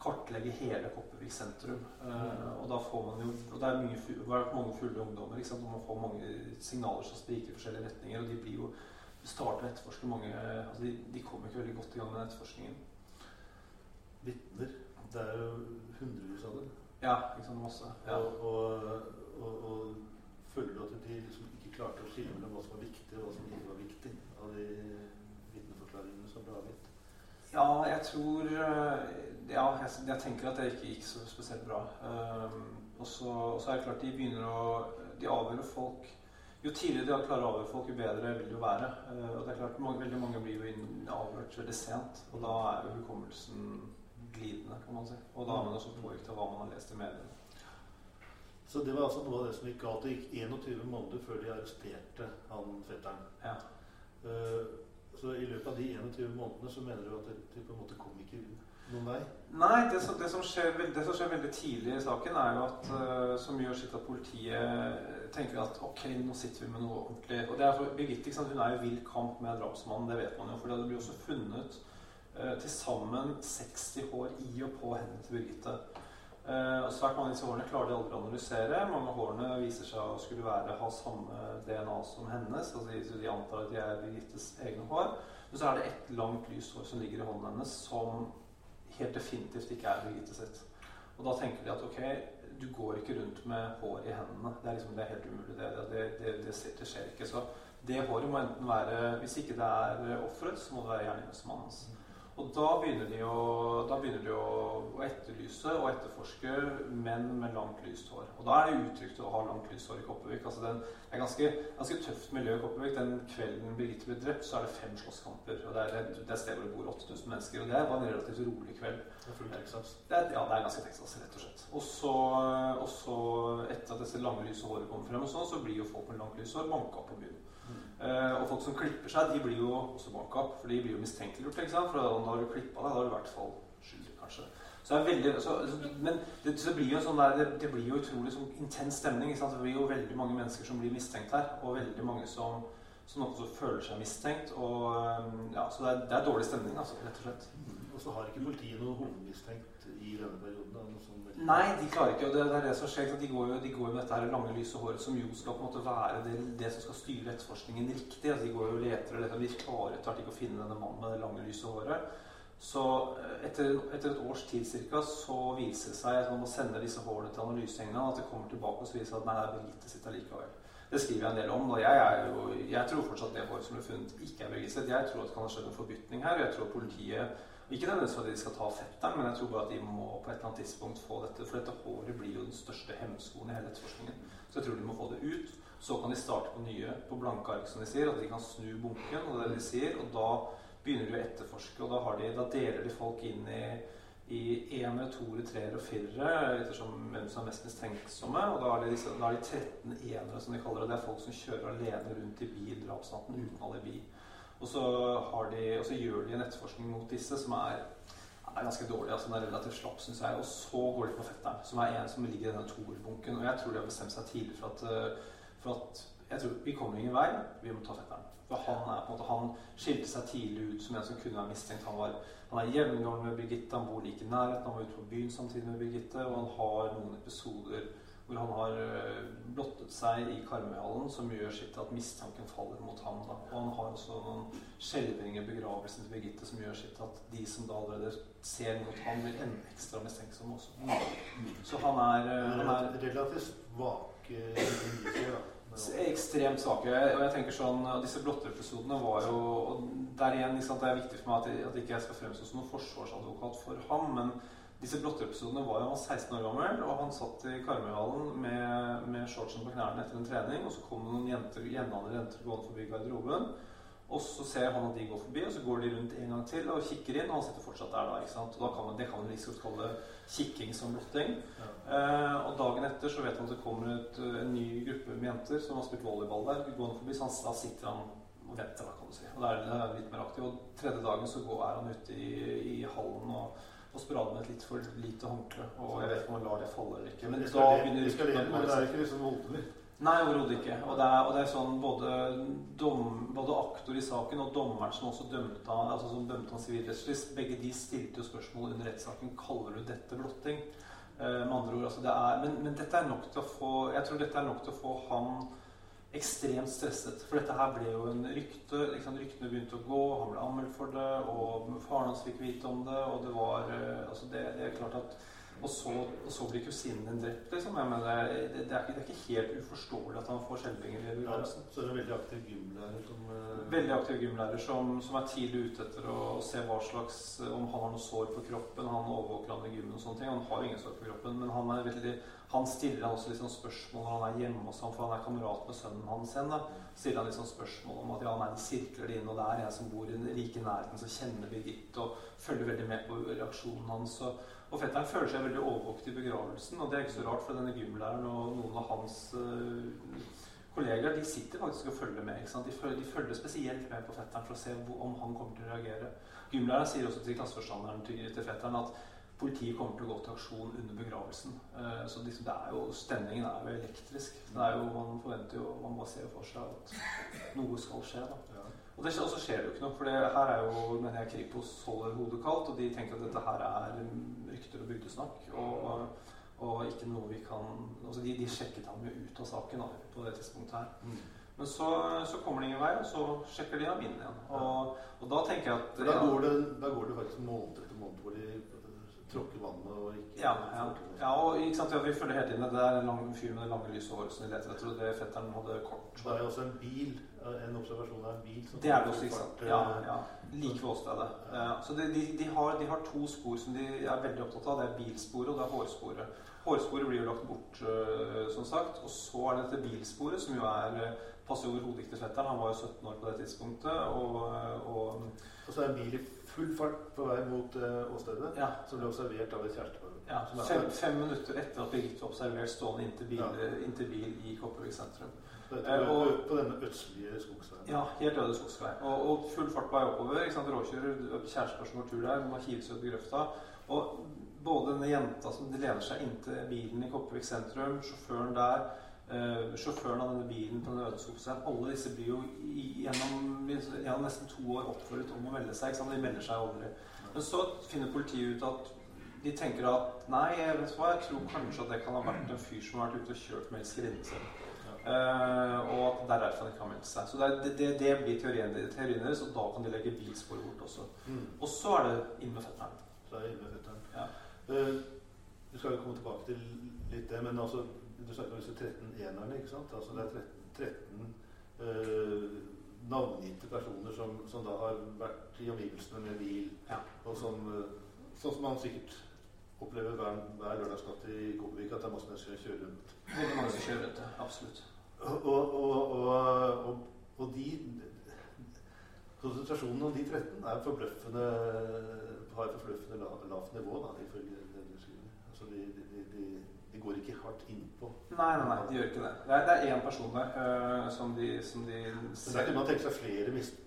Speaker 4: kartlegge hele Kopervik sentrum. Uh, og da får man jo, og det er mye, mange fulle ungdommer, ikke sant? og man får mange signaler som spriker i forskjellige retninger. og de blir jo starter å etterforske mange altså de, de kommer ikke veldig godt i gang med etterforskningen.
Speaker 3: Vitner. Det er jo hundrevis av dem.
Speaker 4: Ja, ikke sant, masse. Ja.
Speaker 3: Og, og, og, og, føler du at de liksom ikke klarte å skille mellom hva som var viktig, og hva som ikke var viktig av de vitneforklaringene som ble avgitt?
Speaker 4: Ja, jeg tror Ja, jeg, jeg, tenker at det ikke gikk så spesielt bra. Um, og så er det klart de begynner å De avhører folk jo tidligere de klarer å avhøre folk, jo bedre vil det jo være. Uh, og det er klart, mange, Veldig mange blir jo avhørt veldig sent, og da er jo hukommelsen glidende, kan man si. Og da er man også påvirket av hva man har lest i mediene.
Speaker 3: Så det var altså noe av det som gikk galt. Det gikk 21 måneder før de arresterte han fetteren.
Speaker 4: Ja.
Speaker 3: Uh, så i løpet av de 21 månedene så mener du at de, de på en måte kom ikke noen vei?
Speaker 4: Nei, det som, det som, skjer, det som skjer, veldig tidlig i saken, er jo at uh, som gjør sitt at politiet tenker at ok, nå sitter vi med noe ordentlig. Og det er for Birgitte hun er jo vill kamp med drapsmannen, det vet man jo. For det blir også funnet uh, til sammen 60 hår i og på hendene til Birgitte. Uh, og Svært mange av disse hårene klarer de aldri å analysere. Mange av hårene viser seg å skulle være, ha samme DNA som hennes. altså de, antar at de er Birgittes egne hår. Men så er det ett langt lyst hår som ligger i hånden hennes, som helt definitivt ikke er Birgitte sitt. Og da tenker de at ok, du går ikke rundt med hår i hendene. Det er, liksom, det er helt umulig. Det, det, det, skjer ikke. Så det håret må enten være Hvis ikke det er offeret, så må det være gjerningsmannens. Og da begynner de, å, begynner de å, å, etterlyse og etterforske menn med langt, lyst hår. Og da er det utrygt å ha langt, lyst hår i Kopervik. Altså det er ganske, ganske tøft miljø i Kopervik. Den kvelden Birgitte ble drept, så er det fem slåsskamper. Og det er, det er sted hvor det bor 8000 mennesker. Og det var en relativt rolig kveld.
Speaker 3: Det er fullt Texas?
Speaker 4: Det er, ja, det er ganske Texas, rett og slett. Og så, og så etter at disse lange, lyse håret kommer frem, og sånn, så blir jo folk med langt, lyst hår banka på byen. Uh, og folk som klipper seg, de blir jo også opp, for de blir jo mistenkeliggjort. ikke sant? For da, når du klippa deg, da er du i hvert fall skyldig, kanskje. Så det er veldig, så, så, men det, så blir jo sånn der, det, det, blir jo utrolig sånn intens stemning. ikke sant? Det blir jo veldig mange mennesker som blir mistenkt her, og veldig mange som, som også føler seg mistenkt. og um, ja, Så det er, det er, dårlig stemning, altså, rett og slett.
Speaker 3: Og så har ikke politiet noen hovedmistenkt i denne perioden? Da,
Speaker 4: Nei, de klarer ikke. og Det, det er det som skjer. De går jo, de med dette her lange, lyse håret som jo skal på en måte være det, det som skal styre etterforskningen riktig. Altså, de går jo og leter og leter. De klarer etter ikke å finne denne mannen med det lange, lyse håret. Så eh, etter, etter, et års tid cirka, så viser det seg at man må sende disse hårene til analysehengene, at det kommer tilbake og så viser seg at nei, det er Birgitte sitt allikevel. Det skriver jeg en del om. og jeg, jo, jeg, tror fortsatt det håret som ble funnet, ikke er Birgitte sitt. Jeg tror at det kan ha skjedd en forbytning her. og Jeg tror politiet ikke nødvendigvis fordi de skal ta fetteren, men jeg tror bare at de må på et eller annet tidspunkt få dette. For dette håret blir jo den største hemskoen i hele etterforskningen. Så jeg tror de må få det ut. Så kan de starte på nye, på blanke ark, som de sier. At de kan snu bunken, og det de sier. Og da begynner de å etterforske, og da, de, da deler de folk inn i i enere, toere, treere og firere, ettersom hvem som er mest mistenksomme. Og da er, disse, da er de 13 enere, som de kaller det. Det er folk som kjører alene rundt i bil drapsnatten uten alibi. Og så, de, og så, gjør de en etterforskning mot disse som er, er ganske dårlig. altså Den er relativt slapp, syns jeg. Og så går de på fetteren, som er en som ligger i denne toerbunken. Og jeg tror de har bestemt seg tidlig for at, eh, for at jeg tror Vi kommer ingen vei, vi må ta fetteren. For han er på en måte, han skilte seg tidlig ut som en som kunne være mistenkt. Han, var, han er jevngammel med Birgitte, han bor like i nærheten, han var ute på byen samtidig med Birgitte, og han har noen episoder hvor han har eh, blottet seg i Karmøyhallen, som gjør sitt at mistanken faller mot ham. Da. Og han har også noen skjelvinger i begravelsen til Birgitte som gjør sitt at de som da allerede ser mot ham, blir enda ekstra mistenksomme også. Så han er,
Speaker 3: eh, han er Relativt svake indisier,
Speaker 4: Ekstremt svake. Og jeg tenker sånn, Disse blotterepisodene var jo og Der igjen det er viktig for meg at, jeg, at ikke skal fremstå som noen forsvarsadvokat for ham. men disse blotteepisodene var jo han 16 år gammel, og han satt i Karmøyhallen med, med shortsen på knærne etter en trening. Og så kommer noen jenter, jevnaldrende jenter gående forbi garderoben. Og så ser han at de går forbi, og så går de rundt en gang til og kikker inn. Og han sitter fortsatt der da. ikke sant? Og da kan man, Det kan man liksom kalle kikking som blotting. Ja. Eh, og dagen etter så vet han at det kommer ut en ny gruppe med jenter som har spilt volleyball der. gående forbi, så han, Da sitter han og venter, da, kan du si. Og da er det litt mer aktiv. Og tredje dagen så går, er han ute i, i hallen og med et litt for lite håndkle. Og jeg vet ikke om han lar det falle eller ikke.
Speaker 3: Men da begynner ryktene Men det er ikke liksom voldelig?
Speaker 4: Nei, overhodet ikke. Og det, er, og det er, sånn både, dom, både både aktor i saken og dommeren som også dømte han, altså som dømte han sivilrettslig, begge de stilte jo spørsmål under rettssaken kaller du dette blotting. Eh, med andre ord, altså det er, men, men, dette er nok til å få jeg tror dette er nok til å få han ekstremt stresset. For dette her ble jo en rykte. Liksom, ryktene begynte å gå, han ble anmeldt for det, og faren hans fikk vite om det. Og det var eh, altså det, det er klart at og så, og så blir kusinen din drept, liksom. Jeg mener, det, det, er ikke, det, er ikke, helt uforståelig at han får skjelvinger i begravelsen.
Speaker 3: Ja, så er det en veldig aktiv gymlærer som uh...
Speaker 4: Veldig aktiv gymlærer som, som, er tidlig ute etter å, å, se hva slags Om han har noe sår på kroppen. Han overvåker han i gymmen og sånne ting. Han har ingen sår på kroppen, men han, er veldig, han stiller også liksom spørsmål når han er hjemme hos ham, for han er kamerat med sønnen hans igjen. stiller han liksom spørsmål om at ja, nei, de sirkler det inn, og det er jeg som bor i den rike nærheten, som kjenner Birgitte og følger veldig med på reaksjonen hans. Og, og fetteren føler seg veldig overvåket i begravelsen, og det er ikke så rart, for denne gymlæreren og noen av hans uh, kollegaer de sitter faktisk og følger med. De følger, de, følger, spesielt med på fetteren for å se om han kommer til å reagere. Gymlæreren sier også til klasseforstanderen til, til fetteren at politiet kommer til å gå til aksjon under begravelsen. Uh, så liksom, det er jo, stemningen er jo elektrisk. Det er jo, man forventer jo, man bare ser for seg at noe skal skje. da. Og, det, også skjer jo ikke noe. For det, her er jo mener jeg, Kripos holder hodet kaldt, og de tenker at dette her er rykter og bygdesnakk. Og, og, ikke noe vi kan altså de, de sjekket ham jo ut av saken da, på det tidspunktet her. Mm. Men så, så, kommer det ingen vei, og så sjekker de ham inn igjen. Og, og da tenker jeg at
Speaker 3: da går, det, da går det faktisk måned etter måned hvor de tråkker vannet og ikke
Speaker 4: Ja, ja. ja og ikke sant, ja, vi følger hele tiden. Det er en lang fyr med det lange, lyse håret som de leter etter. Og det fetteren hadde kort.
Speaker 3: Det er også en bil en observasjon av en bil som
Speaker 4: Det er det også, ikke sant. Ja, ja. Like ved åstedet. Ja. Så de, de, de, har, de, har, to spor som de er veldig opptatt av. Det er bilsporet og det er hårsporet. Hårsporet blir jo lagt bort, uh, som sagt. Og så er det dette bilsporet, som jo er passer overhodet ikke til fetteren. Han var jo 17 år på det tidspunktet. Og, og,
Speaker 3: og så er en bil i full fart på vei mot uh, åstedet, ja. som ble observert av et kjærestepar.
Speaker 4: Ja, fem, fem, minutter etter at Birgitte var observert stående inntil bil, ja. inntil bil i Kopervik sentrum.
Speaker 3: Eh, og, på denne østlige skogsveien?
Speaker 4: Ja, helt øde skogsvei. Og, og, full fart på vei oppover. ikke sant, Råkjører kjærester som går tur der, må hive seg i grøfta. Og både denne jenta som lener seg inntil bilen i Kopervik sentrum, sjåføren der, eh, sjåføren av denne bilen til den øde Alle disse blir jo gjennom, gjennom, nesten to år oppfordret om å melde seg. De melder seg aldri. Men så finner politiet ut at de tenker at nei, jeg vet hva, jeg tror kanskje at det kan ha vært en fyr som har vært ute og kjørt med elskerinnen sin. Uh, og at det er derfor han ikke har meldt seg. Så det, det, det blir teorien, teorien deres, og da kan de legge bilsporet bort også. Mm. Og så er det inn med fetteren.
Speaker 3: Så er det inn med fetteren. Ja. Uh, du skal jo komme tilbake til litt det, men altså, du snakker om disse 13 enerne. ikke sant? Altså Det er 13, 13 uh, navngitte personer som, som, da har vært i omgivelsene med bil, ja. og som, uh, sånn som man sikkert opplever hver, hver lørdagsnatt i Kopervik, at det er masse mennesker som kjører rundt.
Speaker 4: Veldig mange som kjører rundt, absolutt.
Speaker 3: Og, og, og, og de Konsentrasjonen om de 13 er forbløffende, har forbløffende lavt nivå, da, ifølge det du skriver. Altså de, de, de, de, går ikke hardt innpå.
Speaker 4: Nei, nei, nei, de gjør ikke det. Det er, det er én person der uh, som de, som de.
Speaker 3: Men der kunne man tenke seg flere mist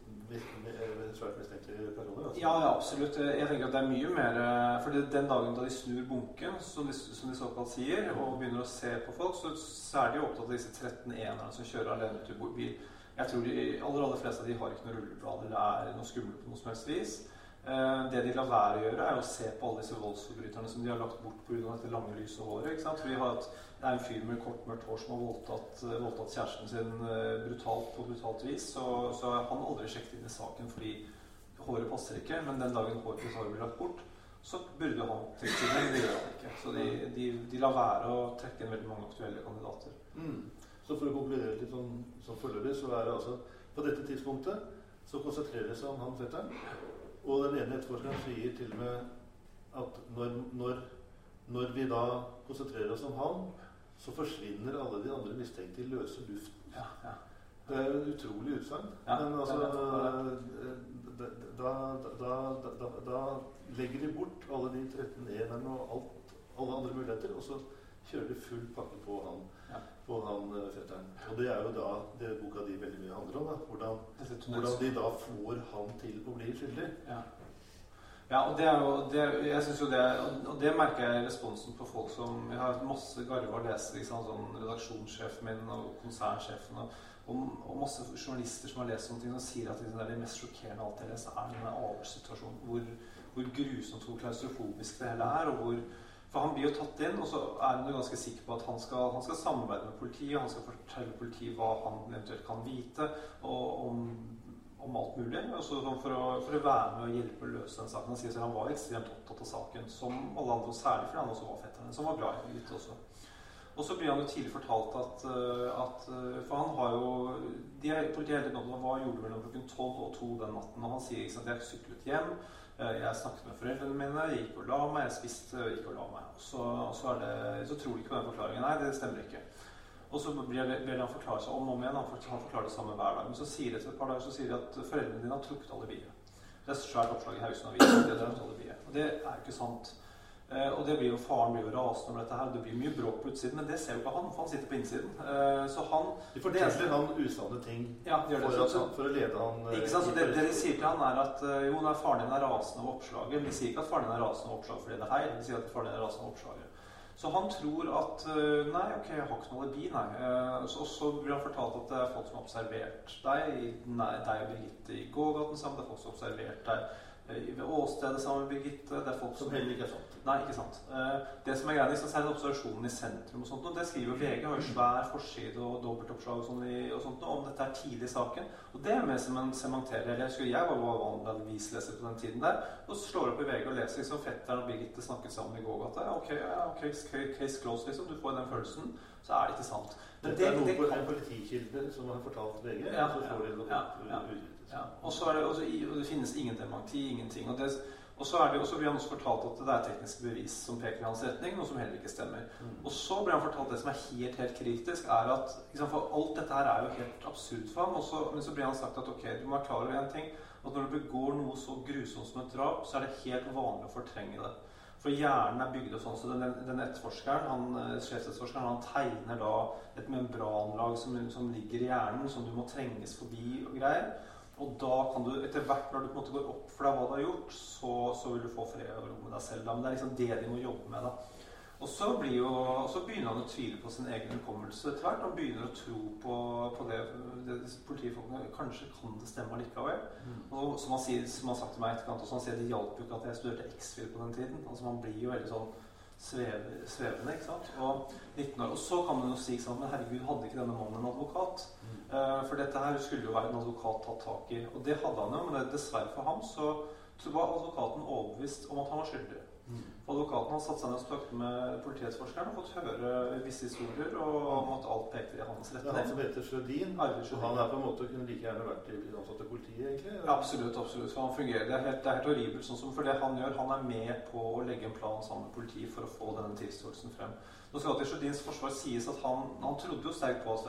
Speaker 3: svært mistenkelige personer? Altså.
Speaker 4: Ja, ja, absolutt. Jeg tenker at det er mye mer eh, For den dagen da de snur bunken, som de, som de såkalt sier, og begynner å se på folk, så, så er de opptatt av disse 13 enerne som kjører alene til bil. Jeg tror de aller, aller fleste av de har ikke noen rulleblad eller er noe skummelt på noe som helst vis. Eh, det de lar være å gjøre, er å se på alle disse voldsforbryterne som de har lagt bort pga. dette lange, lyse håret. ikke sant? For vi har et, Det er en fyr med kort, mørkt hår som har voldtatt, eh, voldtatt kjæresten sin brutalt på brutalt vis. Så, så han aldri sjekket inn i saken fordi håret passer ikke, men den dagen håret blir lagt bort, så burde han trekke inn, men det gjør han ikke. Så de, de, de, lar være å trekke inn veldig mange aktuelle kandidater.
Speaker 3: Mm. Så for å konkludere litt sånn, sånn foreløpig, så er det altså på dette tidspunktet så konsentrerer det seg om han fetteren. Og den ene etterforskeren sier til og med at når, når, når, vi da konsentrerer oss om han, så forsvinner alle de andre mistenkte i løse luften. Ja, ja. Det er jo et utrolig utsagn. Ja, men altså da, da, da, legger de bort alle de 13 enerne og alt, alle andre muligheter, og så kjører de full pakke på han, ja. på han eh, fetteren. Og det er jo da det boka di veldig mye handler om. Da. Hvordan, hvordan de da får han til å bli skyldig. Ja.
Speaker 4: Ja, og det er jo det, jeg synes jo det, og det merker jeg i responsen på folk som Jeg har masse garva lesere, liksom, sånn redaksjonssjefen min og konsernsjefen og, og, og, masse journalister som har lest sånne ting, og sier at liksom, det er det mest sjokkerende av alt jeg leser, er denne avhørssituasjonen. Hvor, hvor grusomt hvor klaustrofobisk det hele er. og hvor for han blir jo tatt inn, og så er han jo ganske sikker på at han skal, han skal samarbeide med politiet. Han skal fortelle politiet hva han eventuelt kan vite og om, om alt mulig. Også for, å, for, å, være med og hjelpe å løse den saken. Han sier at han var ekstremt opptatt av saken, som alle andre, særlig fordi han også var fetteren som var glad i Birgitte også. Og så blir han jo tidlig fortalt at, eh, at eh, For han har jo de Politiet er helt opptatt av hva gjorde mellom klokken tolv og to den natten. Og han sier ikke at jeg syklet hjem. Eh, jeg snakket med foreldrene mine, jeg gikk og la meg, jeg spiste, gikk og la meg. Så, så, det, så tror de ikke på den forklaringen. Nei, det stemmer ikke. Og så ber, de han forklare seg om og om igjen. Han, forklarer det samme hver dag. Men så sier de etter et par dager så sier de at foreldrene dine har trukket alibiet. Det er et svært oppslag i Haugesund Avis. De har trukket alibiet. Og det er ikke sant. Eh, og det blir jo Faren blir jo rasende over dette her. Det blir mye bråk på utsiden, men det ser jo ikke han, for han sitter på innsiden. Eh, så han
Speaker 3: De forteller han usanne ting
Speaker 4: ja, det
Speaker 3: for, at, for, å lede han
Speaker 4: eh, Ikke sant, så det, det, de sier til han er at jo, nei, faren din er rasende over oppslaget. Men de sier ikke at faren din er rasende over oppslaget fordi det er feil. De sier at faren din er rasende over oppslaget. Så han tror at Nei, ok, jeg har ikke noe alibi, nei. Og så blir han fortalt at det er folk som har observert deg, nei, deg og Birgitte i gågaten sammen. Det er folk som har observert deg ved åstedet sammen med Birgitte. Det er folk
Speaker 3: som, som heller ikke er sant.
Speaker 4: Nei, ikke sant. Eh, det som er greia, er observasjonen i sentrum og sånt, og det skriver VG. har jo svær forside og dobbeltoppslag og, sånt, og sånt, om dette er tidlig i saken. Og det er med som en sementerer. Jeg husker jeg var vanlig avisleser på den tiden der. Og så slår opp i VG og leser liksom fetteren og Birgitte snakket sammen i gågata. Ok, ja, case, case close, liksom. Du får den følelsen. Så er det ikke sant.
Speaker 3: Men det, det, er noe det, en politikilde som har fortalt VG.
Speaker 4: Ja, så får ja, ja, ja, ja. Og så er det, også, det finnes ingen dementi, ingenting. og det og så, det, og så, blir han også fortalt at det er tekniske bevis som peker i hans retning, noe som heller ikke stemmer. Mm. Og så blir han fortalt det som er helt helt kritisk, er at liksom, For alt dette her er jo helt absurd for ham. Også, men så blir han sagt at ok, du må være klar over én ting. At når du begår noe så grusomt som et drap, så er det helt vanlig å fortrenge det. For hjernen er bygd opp sånn. Så den, den etterforskeren, han, eh, sjefsetterforskeren, han tegner da et membranlag som, som ligger i hjernen, som du må trenges forbi og greier. Og da kan du etter hvert, når du på en måte går opp for deg hva du har gjort, så, så vil du få fred og ro med deg selv. Da. Men det er liksom det de må jobbe med. da. Og så, jo, så, begynner han å tvile på sin egen hukommelse etter hvert. Han begynner å tro på, på det, det politifolkene Kanskje kan det stemme likevel. Mm. Og som han, sier, som han har sagt til meg etterkant, også, han sier det hjalp jo ikke at jeg studerte X-Fil på den tiden. Altså Man blir jo veldig sånn svevende. ikke sant? Og 19 år. Og så kan man jo si sånn, men herregud, hadde ikke denne mannen en advokat? Uh, for dette her skulle jo være en advokat tatt tak i. Og det hadde han jo, men dessverre for ham så, så var advokaten overbevist om at han var skyldig. Advokaten har satt seg ned og snakket med politietterforskeren og fått høre visse historier og om at alt pekte i hans retning.
Speaker 3: Det er han som heter Sjødin, han er på en måte kunne like gjerne vært ansatt i politiet, egentlig?
Speaker 4: Ja, absolutt, absolutt. For han fungerer. Det er helt, det er helt horribelt. sånn som For det han gjør, han er med på å legge en plan sammen med politiet for å få denne tilståelsen frem. Nå skal det til Sjødins forsvar sies at han, han trodde jo sterkt på at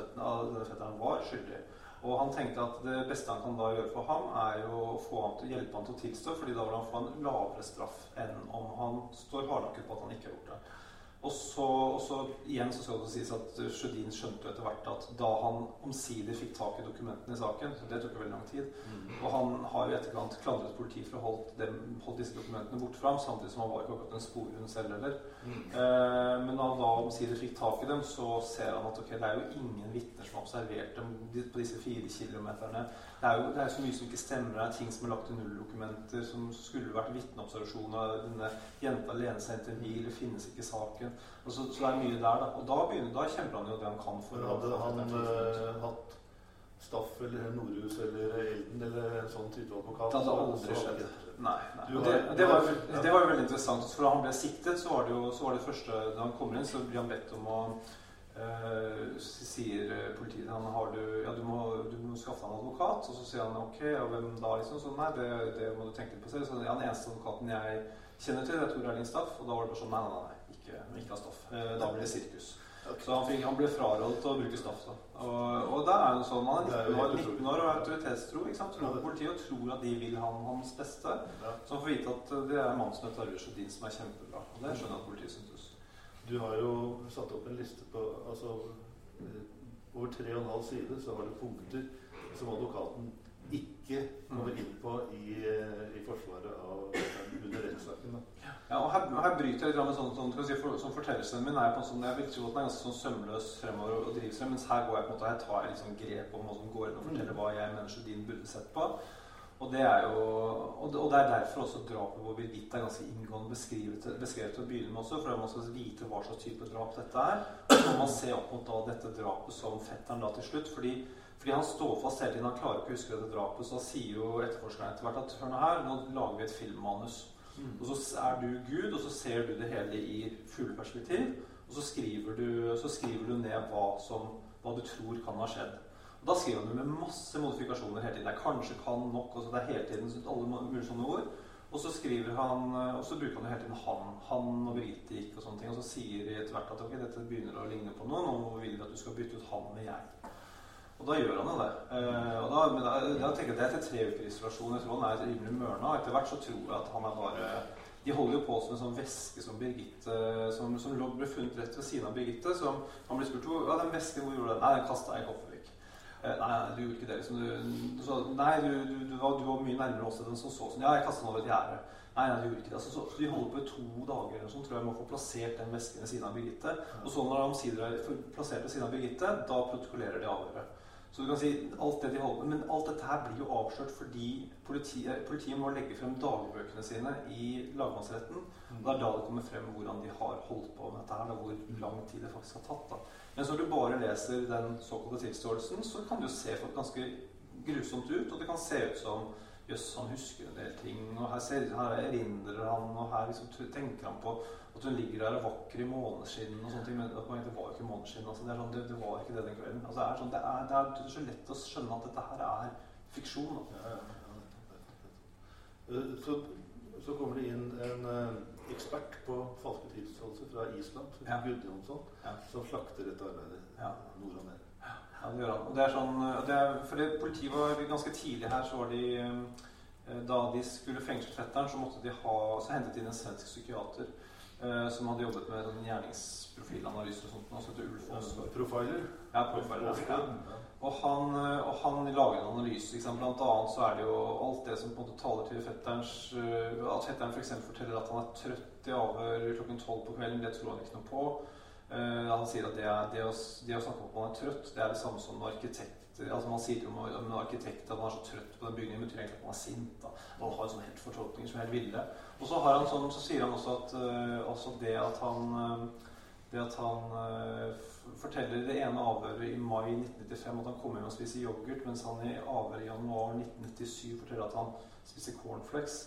Speaker 4: fetteren var skyldig. Og han tenkte at det beste han kan da gjøre for ham, er jo å få ham til, hjelpe ham til å tilstå, fordi da vil han få en lavere straff enn om han står hardnakket på at han ikke har gjort det. Og så, og så, igjen så skal det sies at Sjødin skjønte etter hvert at da han omsider fikk tak i dokumentene i saken så Det tok jo veldig lang tid. Mm. Og han har jo etterkant klandret politiet for å holde, holdt disse dokumentene bort fra ham, samtidig som han var ikke akkurat en sporhund selv heller. Mm. Eh, men da han da omsider fikk tak i dem, så ser han at ok, det er jo ingen vitner som har observert dem på disse fire kilometerne. Det er jo det er så mye som ikke stemmer. Det er ting som er lagt i nulldokumenter, som skulle vært vitneobservasjoner. Denne jenta alene inntil en bil, det finnes ikke saken. Og så, så, det er mye der, da. Og da, begynner, da kjemper han jo det han kan for
Speaker 3: Hadde han uh, hatt Staff eller Nordhus eller Elden eller en sånn type advokat
Speaker 4: Det hadde aldri skjedd. Nei. nei. Og det, det, var, det, var, jo veldig interessant. For da han ble siktet, så var det jo så var det første Da han kommer inn, så blir han bedt om å Uh, sier politiet han har du, ja, du, må, du må skaffe deg en advokat. Og så sier han ok, og hvem da? liksom, så Nei, det, det må du tenke litt på selv. Så ja, Den eneste advokaten jeg kjenner til, det er Erling Staff. Og da var det bare sånn nei, nei, nei, ikke, ikke ha stoff. Uh, da blir det sirkus. Okay. Så han, fikk, han, ble frarådet å bruke stoff. da. Og, og da er jo sånn, Man er 19 år, 19 år og autoritetstro. ikke sant? Tror på politiet og tror at de vil han hans beste. Ja. Så han får vite at det er mannen som heter og din som er kjempebra. Og det skjønner jeg at politiet syntes.
Speaker 3: Du har jo satt opp en liste på altså, eh, Over tre og en halv side så har du punkter som advokaten ikke kommer inn på i, eh, i forsvaret av eh, under
Speaker 4: rettssaken. Ja, og her, her, bryter jeg litt med sånn, sånn si, for, sånn fortellelsen min er på en sånn, Jeg vil tro at den er ganske sånn sømløs fremover og, og driver seg, mens her går jeg på en måte, her tar jeg liksom grep om hva som går inn og forteller hva jeg mener din burde sett på. Og det er jo, og det, og det er derfor også drapet på Birgitte er ganske inngående beskrevet, beskrevet til å begynne med også, for man skal vite hva slags type drap dette er. Og så man ser opp mot da dette drapet som fetteren da til slutt. fordi fordi han står fast hele tiden. Han klarer ikke å huske dette drapet. Så sier jo etterforskeren etter hvert at hør nå her, nå lager vi et filmmanus. Mm. Og så er du Gud, og så ser du det hele i fugleperspektiv. Og så skriver, du, så skriver du ned hva, som, hva, du tror kan ha skjedd. Da skriver han med masse modifikasjoner hele tiden. Det er kanskje, kan, nok. og så det er hele tiden alle mulige sånne ord. Og så skriver han, og så bruker han jo hele tiden 'han', 'han' og 'Birgitte gikk' og sånne ting. Og så sier de etter hvert at ok, dette begynner å ligne på noe. Nå vil vi at du skal bytte ut 'han' med 'jeg'. Og da gjør han jo det. Eh, og da, men da, da tenker jeg at Det er etter tre uker isolasjon. Jeg tror han er rimelig mørna. Etter hvert så tror jeg at han er bare De holder jo på som en sånn væske som Birgitte Som, som ble funnet rett ved siden av Birgitte. Som han ble spurt ja, den vesken, hvor gjorde den? Nei, den kasta jeg i. Eh, nei, du gjorde ikke det. Liksom, du, så, nei, du, du, du, var, du, var, mye nærmere oss enn som så sånn. Ja, jeg kastet den over et gjerde. Nei, nei, du gjorde ikke det. Altså, så, så, de holder på i to dager eller sånn, tror jeg, med å få plassert den vesken ved siden av Birgitte. Og så når de omsider er plassert ved siden av Birgitte, da protokollerer de avhøret. Så du kan si alt det de holder på Men alt dette her blir jo avslørt fordi politiet, politiet må legge frem dagbøkene sine i lagmannsretten. Og det er da det kommer frem hvordan de har holdt på med dette her, hvor lang tid det faktisk har tatt. da. Men når du bare leser den såkalte tilståelsen, så kan det jo se ganske grusomt ut. Og det kan se ut som Jøss, han husker en del ting, og her, ser, her erindrer han, og her liksom tenker han på at hun ligger der og vakker i måneskinn og sånne ting. Men det var jo ikke måneskinn. Altså, det, sånn, det, det, var ikke det den kvelden. Altså, det, er sånn, det, er, det, er, så lett å skjønne at dette her er fiksjon. Ja, ja,
Speaker 3: ja. Så, så, kommer det inn en uh, ekspert på falske tilståelser fra Island, ja. Gudjonsson, som slakter dette arbeidet ja. nord og ned.
Speaker 4: Ja, det gjør han. Og det er sånn, det er, fordi Politiet var ganske tidlig her. så var de eh, Da de skulle fengsle fetteren, så måtte de ha, så hentet de inn en svensk psykiater Eh, som hadde jobbet med sånn gjerningsprofilanalyse og sånt. Altså til Ulf Aasgaard.
Speaker 3: Profiler?
Speaker 4: Ja, profiler. Ja. Og, han, eh, og han lager en analyse. Liksom. Blant annet så er det jo alt det som på en måte taler til fetterens At fetteren f.eks. For forteller at han er trøtt i avhør klokken tolv på kvelden. Det tror han ikke noe på. Uh, han sier at det, er, det, å, det å snakke om at man er trøtt, det er det samme som en arkitekt altså Man sier om, om en arkitekt at man er så trøtt på den bygningen, betyr egentlig at man er sint. Da. Man har sånne helt fortolkninger som er helt ville. Og så, han sånn, så sier han også at uh, også det at han, uh, det at han forteller det ene avhøret i mai 1995 at han kommer hjem og spiser yoghurt, mens han i avhøret i januar 1997 forteller at han spiser cornflakes.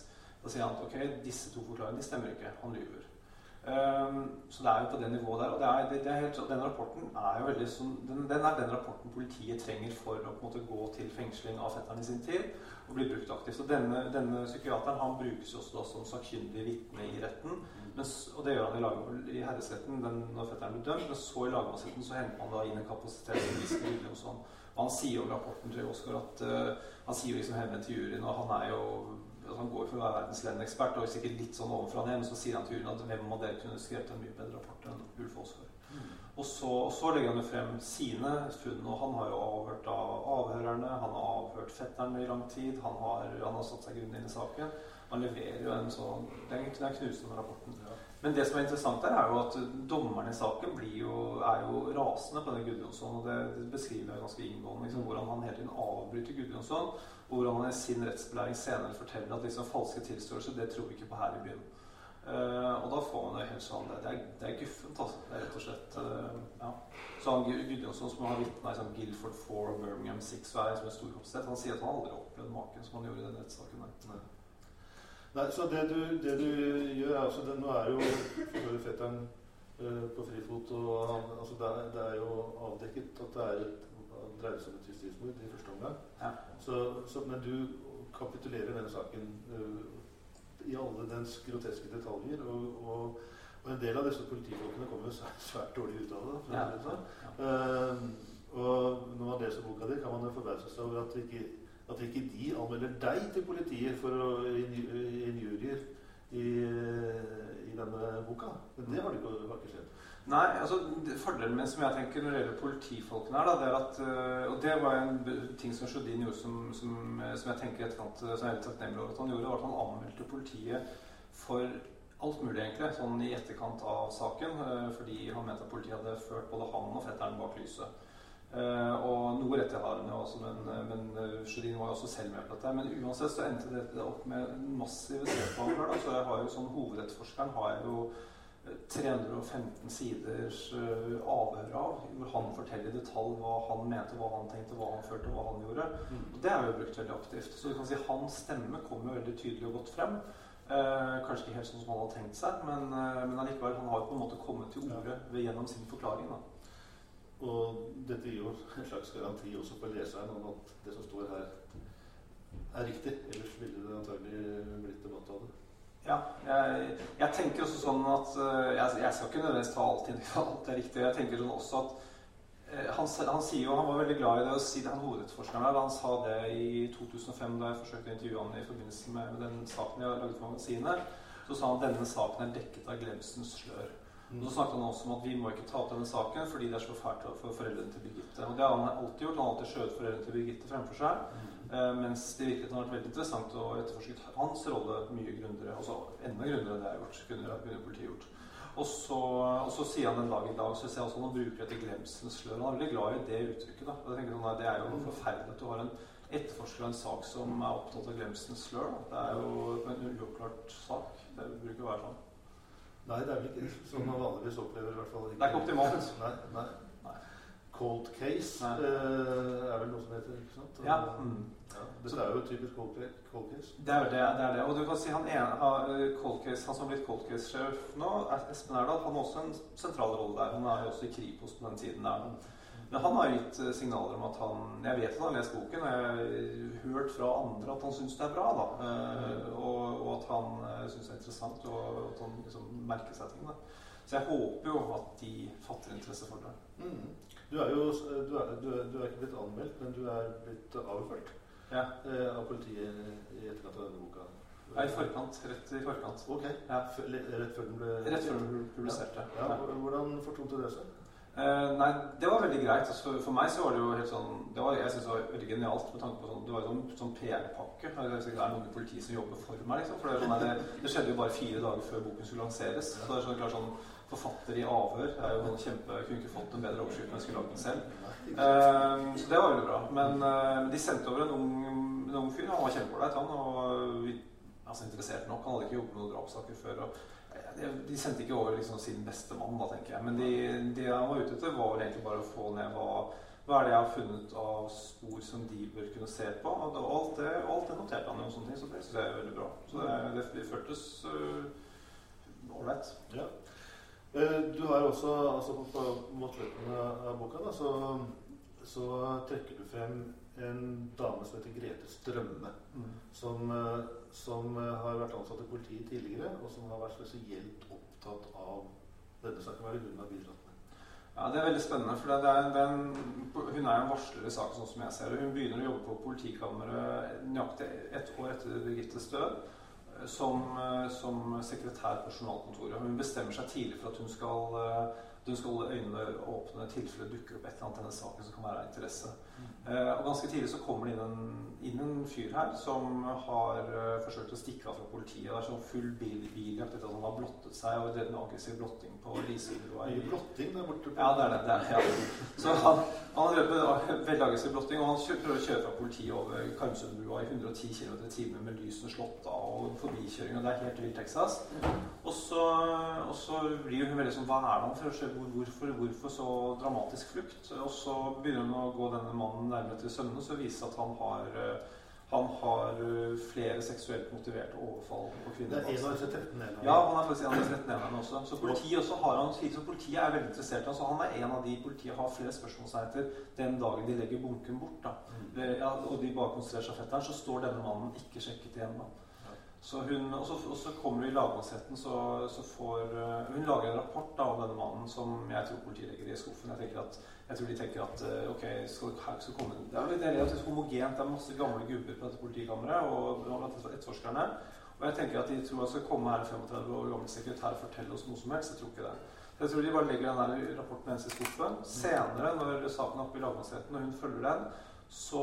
Speaker 4: Da sier han at ok, disse to forklaringene stemmer ikke. Han lyver. Um, så det er jo på det nivået der. Og det er, det, det er helt, den rapporten er jo veldig som, den, den, er den rapporten politiet trenger for å på en måte gå til fengsling av fetteren i sin tid og bli brukt aktivt. Så denne, denne psykiateren han brukes jo også da som sakkyndig vitne i retten. Men, og det gjør han i, lag, i herresretten den, når fetteren blir dømt. Men så i lagmannsretten så henter man da inn en kapasitet. Og sånn. Og han sier jo i rapporten til Oskar at uh, han sier jo liksom hjemme til juryen, og han er jo altså han går for å være verdens ledende ekspert og sikkert litt sånn overfra ned, men så sier han til juryen at hvem av dere kunne skrevet en mye bedre rapport enn Ulf Oskar. Mm. Og, så, og så legger han jo frem sine funn, og han har jo avhørt av avhørerne, han har avhørt fetteren i lang tid, han har, han har satt seg grundig inn i saken. Han leverer jo en sånn Det er knusende rapporten. Ja. Men det som er interessant her, er jo at dommeren i saken jo, er jo rasende på denne Gudjonsson. Og det, det beskriver jeg ganske inngående. Liksom, hvordan han hele tiden avbryter Gudjonsson. Og hvordan han i sin rettsbelæring senere forteller at liksom, falske tilståelser, det tror vi ikke på her i byen. Uh, og da får man det helt sånn Det, er, det er guffent, altså. Det er rett og slett uh, ja. Så han Gudjonsson, som har vitna i sånn Guilford 4 og Birmingham 6, som er en stor kapasitet, han sier at han aldri har opplevd maken som han gjorde i den rettssaken.
Speaker 3: Nei, så det du, det du gjør, er altså det, Nå er jo fetteren uh, på frifot, og han, altså det, er, det, er, jo avdekket at det er et, dreier seg om et justismord i første omgang. Ja. Så, så, men du kapitulerer denne saken uh, i alle dens groteske detaljer. Og, og, og, en del av disse politifolkene kommer jo svært dårlig ut av det. Ja. Sånn. Uh, og når man leser boka di, kan man forbause seg over at det ikke at ikke de anmelder deg til politiet for å injurier i, i denne boka. Men det har, ikke, ikke skjedd.
Speaker 4: Nei, altså Fordelen min som jeg tenker når det gjelder politifolkene, her, da, det er at øh, Og det var en ting som Sjodin gjorde som, som, som, jeg tenker etterkant, som jeg er takknemlig over at han gjorde, var at han anmeldte politiet for alt mulig, egentlig, sånn i etterkant av saken. eh, fordi han mente at politiet hadde ført både han og fetteren bak lyset. Eh, og noe rett jo også, men, men uh, Sjødin var jo også selv med på dette. Men uansett så endte det opp med massive søknader. Så jeg har jo sånn hovedetterforskeren har jeg jo eh, 315 siders uh, avhør av, hvor han forteller i detalj hva han mente, hva han tenkte, hva han følte, hva han gjorde. Og det er jo brukt veldig aktivt. Så du kan si hans stemme kommer jo veldig tydelig og godt frem. Eh, kanskje ikke helt sånn som han hadde tenkt seg, men, eh, men allikevel, han har jo på en måte kommet til orde gjennom sin forklaring. da.
Speaker 3: Og dette gir jo en slags garanti også for leseren om at det som står her, er riktig. Ellers ville det antagelig blitt debatt av det.
Speaker 4: Ja, jeg, jeg tenker også sånn at eh, jeg, jeg skal ikke nødvendigvis ta i alt er riktig. Jeg tenker sånn også at eh, han, han sier jo, han var veldig glad i det å si det, han hovedetterforskeren der. han sa det i 2005 da jeg forsøkte å intervjue han i forbindelse med, den saken jeg laget for magasinet. Så sa han at denne saken er dekket av glemselens slør. Så snakket han også om at vi må ikke ta opp denne saken fordi det er så fælt for foreldrene til Birgitte. Og det har han alltid gjort. Han har alltid skjøvet foreldrene til Birgitte fremfor seg. Eh, mens det i virkeligheten har vært veldig interessant å etterforske hans rolle mye grundigere. Altså enda grundigere enn det jeg har gjort. Kunne, kunne politiet gjort. Og så, og så sier han en dag i dag så ser jeg også han bruker dette glemselens slør. Han er veldig glad i det uttrykket. da. Og jeg tenker sånn, Det er jo forferdelig at du har en etterforsker av en sak som er opptatt av glemselens slør. Da. Det er jo en uoppklart sak. Det bruker å være sånn.
Speaker 3: Nei, det er vel ikke sånn man vanligvis opplever. i hvert fall.
Speaker 4: Det er ikke optimalt.
Speaker 3: Nei, nei.
Speaker 4: Nei.
Speaker 3: Cold case
Speaker 4: Nei.
Speaker 3: Uh, er vel noe som heter. ikke sant? Og-
Speaker 4: Ja. Mm.
Speaker 3: ja. Dette er jo et typisk cold case.
Speaker 4: Det er det. det er det. Og du kan si han, ene, eh, cold case, han som har blitt cold case-sjef nå, Espen Erdal, han har også en sentral rolle der. Han er jo også i Kripos på den tiden der. Men han har gitt eh, signaler om at han Jeg vet at han har lest boken, og jeg har hørt fra andre at han syns det er bra. da. Eh, og, og at han uh, syns det er interessant, og at han liksom merker seg ting. da. Så jeg håper jo at de fatter interesse for det.
Speaker 3: Mm. Du er jo du er, du, er, du er ikke blitt anmeldt, men du er blitt avhørt
Speaker 4: Ja.
Speaker 3: eh, av politiet i etterkant av denne boka.
Speaker 4: Ja, I forkant. Rett i forkant.
Speaker 3: Ok.
Speaker 4: Ja.
Speaker 3: Rett før den ble
Speaker 4: Rett før den du ja.
Speaker 3: Ja, Hvordan fortonte det seg?
Speaker 4: Eh, nei, det var veldig greit. Altså, for, for meg så var det jo helt sånn det var, Jeg synes det var veldig genialt med tanke på sånn Det var jo sånn, sånn PR-pakke. Det er noen i politiet som jobber for meg, liksom. For det, sånn, det, det skjedde jo bare fire dager før boken skulle lanseres. Så det er sånn, klart, sånn Forfatter i avhør det er jo sånn kjempe kunne ikke fått en bedre overskrift når jeg skulle lagd den selv. Uh, så det var veldig bra. Men uh, de sendte over en ung, en ung fyr. Han var kjempeålreit, han. Og altså interessert nok. Han hadde ikke jobbet med noen drapssaker før. Og, de, sendte ikke over liksom sin beste mann, da, tenker jeg. Men de, det han var ute etter, var egentlig bare å få ned hva hva er det jeg har funnet av spor som de bør kunne se på? Og alt det, alt det noterte han jo, sånne ting, så det synes jeg er veldig bra. Så det, det, føltes ålreit.
Speaker 3: Uh, Ja. Eh, Du har også, altså på, på mot av boka, da, så, så trekker du frem en dame som heter Grete Strømme. Som, eh, som eh, har vært ansatt i politiet tidligere, og som har vært spesielt opptatt av denne saken. Hva er det hun har bidratt med?
Speaker 4: Ja, Det er veldig spennende. for det er, det er en, Hun er en varsler i saken, sånn som jeg ser det. Hun begynner å jobbe på politikammeret nøyaktig ett år etter Birgittes død. eh, Som, som sekretær på journalkontoret. Hun bestemmer seg tidlig for at hun skal, hun skal holde øynene åpne i tilfelle det dukker opp et eller annet i denne saken som kan være av interesse. Eh, og Ganske tidlig så kommer det inn en, inn en fyr her som har eh, forsøkt å stikke av fra politiet. Det er sånn full bil, biljakt etter at han har blottet seg og drevet med aggressiv blotting på Risebrua.
Speaker 3: Mye blotting der borte. på-
Speaker 4: Ja, det er det. det er, ja. Så han, han har drevet med veldig aggressiv blotting, og han prøver å kjøre fra politiet over Karmsundbrua i 110 km i timen med lysene slått av og forbikjøring, og det er helt vilt Texas. Og så, og så blir hun veldig sånn Hva er det han? Hvor- Hvorfor, hvorfor så dramatisk flukt? Og så begynner hun å gå denne mannen nærmere til sønnene, så viser det at han har eh, han har eh, flere seksuelt motiverte overfall på kvinner.
Speaker 3: Det
Speaker 4: er
Speaker 3: en
Speaker 4: seg.
Speaker 3: av disse 13 elene.
Speaker 4: Ja, han er faktisk en av de 13 enerne også. Så politiet også har han så politiet er veldig interessert i altså ham. han er en av de politiet har flere spørsmål seg etter den dagen de legger bunken bort. da.
Speaker 3: Mm.
Speaker 4: Det- Ja, og de bare konstruerer fetteren, så står denne mannen ikke sjekket igjen. da. Så hun, og, så, og så kommer vi i lagmannsretten, så, så får eh, Hun lager en rapport da, om denne mannen som jeg tror politiet legger i skuffen. Jeg, tenker at, jeg tror de tenker at eh, ok, skal, her skal komme Det er, er relativt homogent. Det er masse gamle gubber på dette politikammeret og etterforskerne. Og jeg tenker at de tror at skal komme her en 35 år gammel sekretær og fortelle oss noe som helst. Jeg tror ikke det. Så Jeg tror de bare legger den der rapporten hennes i skuffen. Senere, når saken er oppe i lagmannsretten og hun følger den, så,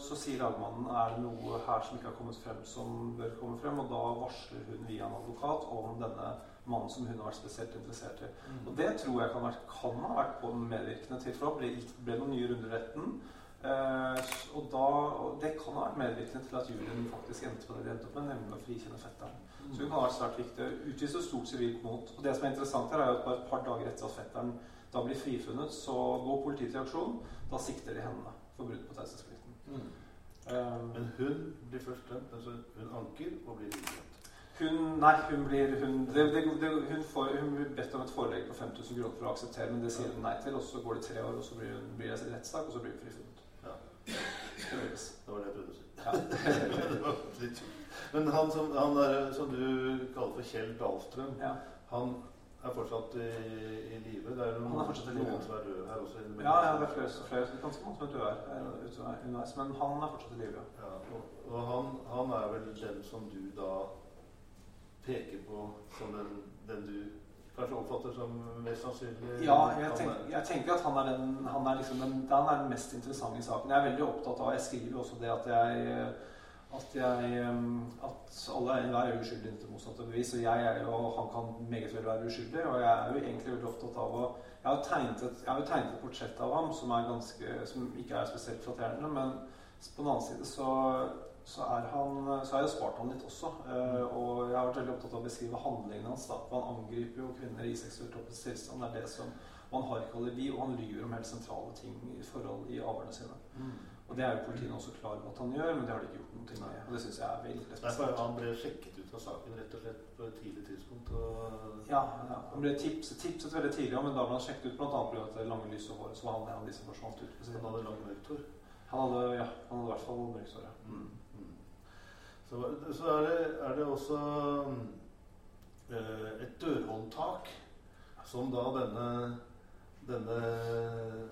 Speaker 4: så sier lagmannen er det noe her som ikke har kommet frem som bør komme frem. Og da varsler hun via en advokat om denne mannen som hun har vært spesielt interessert i.
Speaker 3: Mm.
Speaker 4: Og det tror jeg kan, være, kan ha vært på medvirkende til. For da ble, ble noen nye runder i retten. Eh, og, da, og det kan ha vært medvirkende til at juryen faktisk endte på det de endte opp med, nemlig å frikjenne fetteren.
Speaker 3: Mm.
Speaker 4: Så hun kan ha vært svært viktig. Utvise stort sivilt mot. Og det som er interessant her, er at bare et par dager etter at fetteren da blir frifunnet, så går politiet til aksjon. Da sikter de henne for brudd på taushetsplikten.
Speaker 3: Mm.
Speaker 4: Um,
Speaker 3: Men hun blir først dømt. Altså hun anker og blir dømt.
Speaker 4: hun Nei, hun blir hun, det, det, det, hun, får, hun blir bedt om et forelegg på 5000 kroner for å akseptere, men det sier hun nei til. Og så går det tre år, og så blir, hun, blir det rettssak, og så blir hun frifunnet.
Speaker 3: Ja.
Speaker 4: Det
Speaker 3: var det jeg prøvde å si.
Speaker 4: Ja.
Speaker 3: Det var litt- Men han som, han der, som du kaller for Kjell Dahlstrøm,
Speaker 4: Ja.
Speaker 3: han er fortsatt i, i live? Det er jo
Speaker 4: Han er
Speaker 3: noen som er døde her også.
Speaker 4: Ja, ja, det er flere, flere ganske mange som er døde her eh, underveis, men han er fortsatt i live. ja.
Speaker 3: Ja, og, og han, han er vel den som du da peker på som den, den du kanskje oppfatter som mest sannsynlig
Speaker 4: Ja, jeg, tenk, jeg tenker at han er, den, han, er liksom den, den, er den mest interessante i saken. Jeg er veldig opptatt av Jeg skriver jo også det at jeg at, jeg, at alle er enhver er uskyldig inntil motsatte bevis. Og jeg er jo, han kan meget vel være uskyldig. Og jeg er jo egentlig veldig opptatt av å Jeg har tegnet et, jeg har jo tegnet et portrett av ham som, ganske, som ikke er spesielt flatterende, men på den annen side så, så er han Så har jeg spart han litt også. Eh, og jeg har vært veldig opptatt av å beskrive handlingene hans. da, for Han angriper jo kvinner i seksuelt toppets tilstand. Det er det som han har ikke alibi, og han lyver om helt sentrale ting i forhold i avhørene sine.
Speaker 3: Mm.
Speaker 4: Og det er jo politiet også klar over at han gjør, men det har de ikke gjort noe med. Og det synes jeg er veldig spesielt.
Speaker 3: han ble sjekket ut av saken rett og slett på et tidlig tidspunkt.
Speaker 4: Ja, ja, han ble tipset, tipset veldig tidlig men da ble han sjekket ut bl.a. pga. det lange, lyse håret. Så var han en av de som forsvant ut.
Speaker 3: han hadde langt mørkt hår.
Speaker 4: Han hadde, ja, han hadde i hvert fall mørkt hår. ja.
Speaker 3: Mm. Mm. Så, så er, det, er det også øh, et dørhåndtak som da denne, denne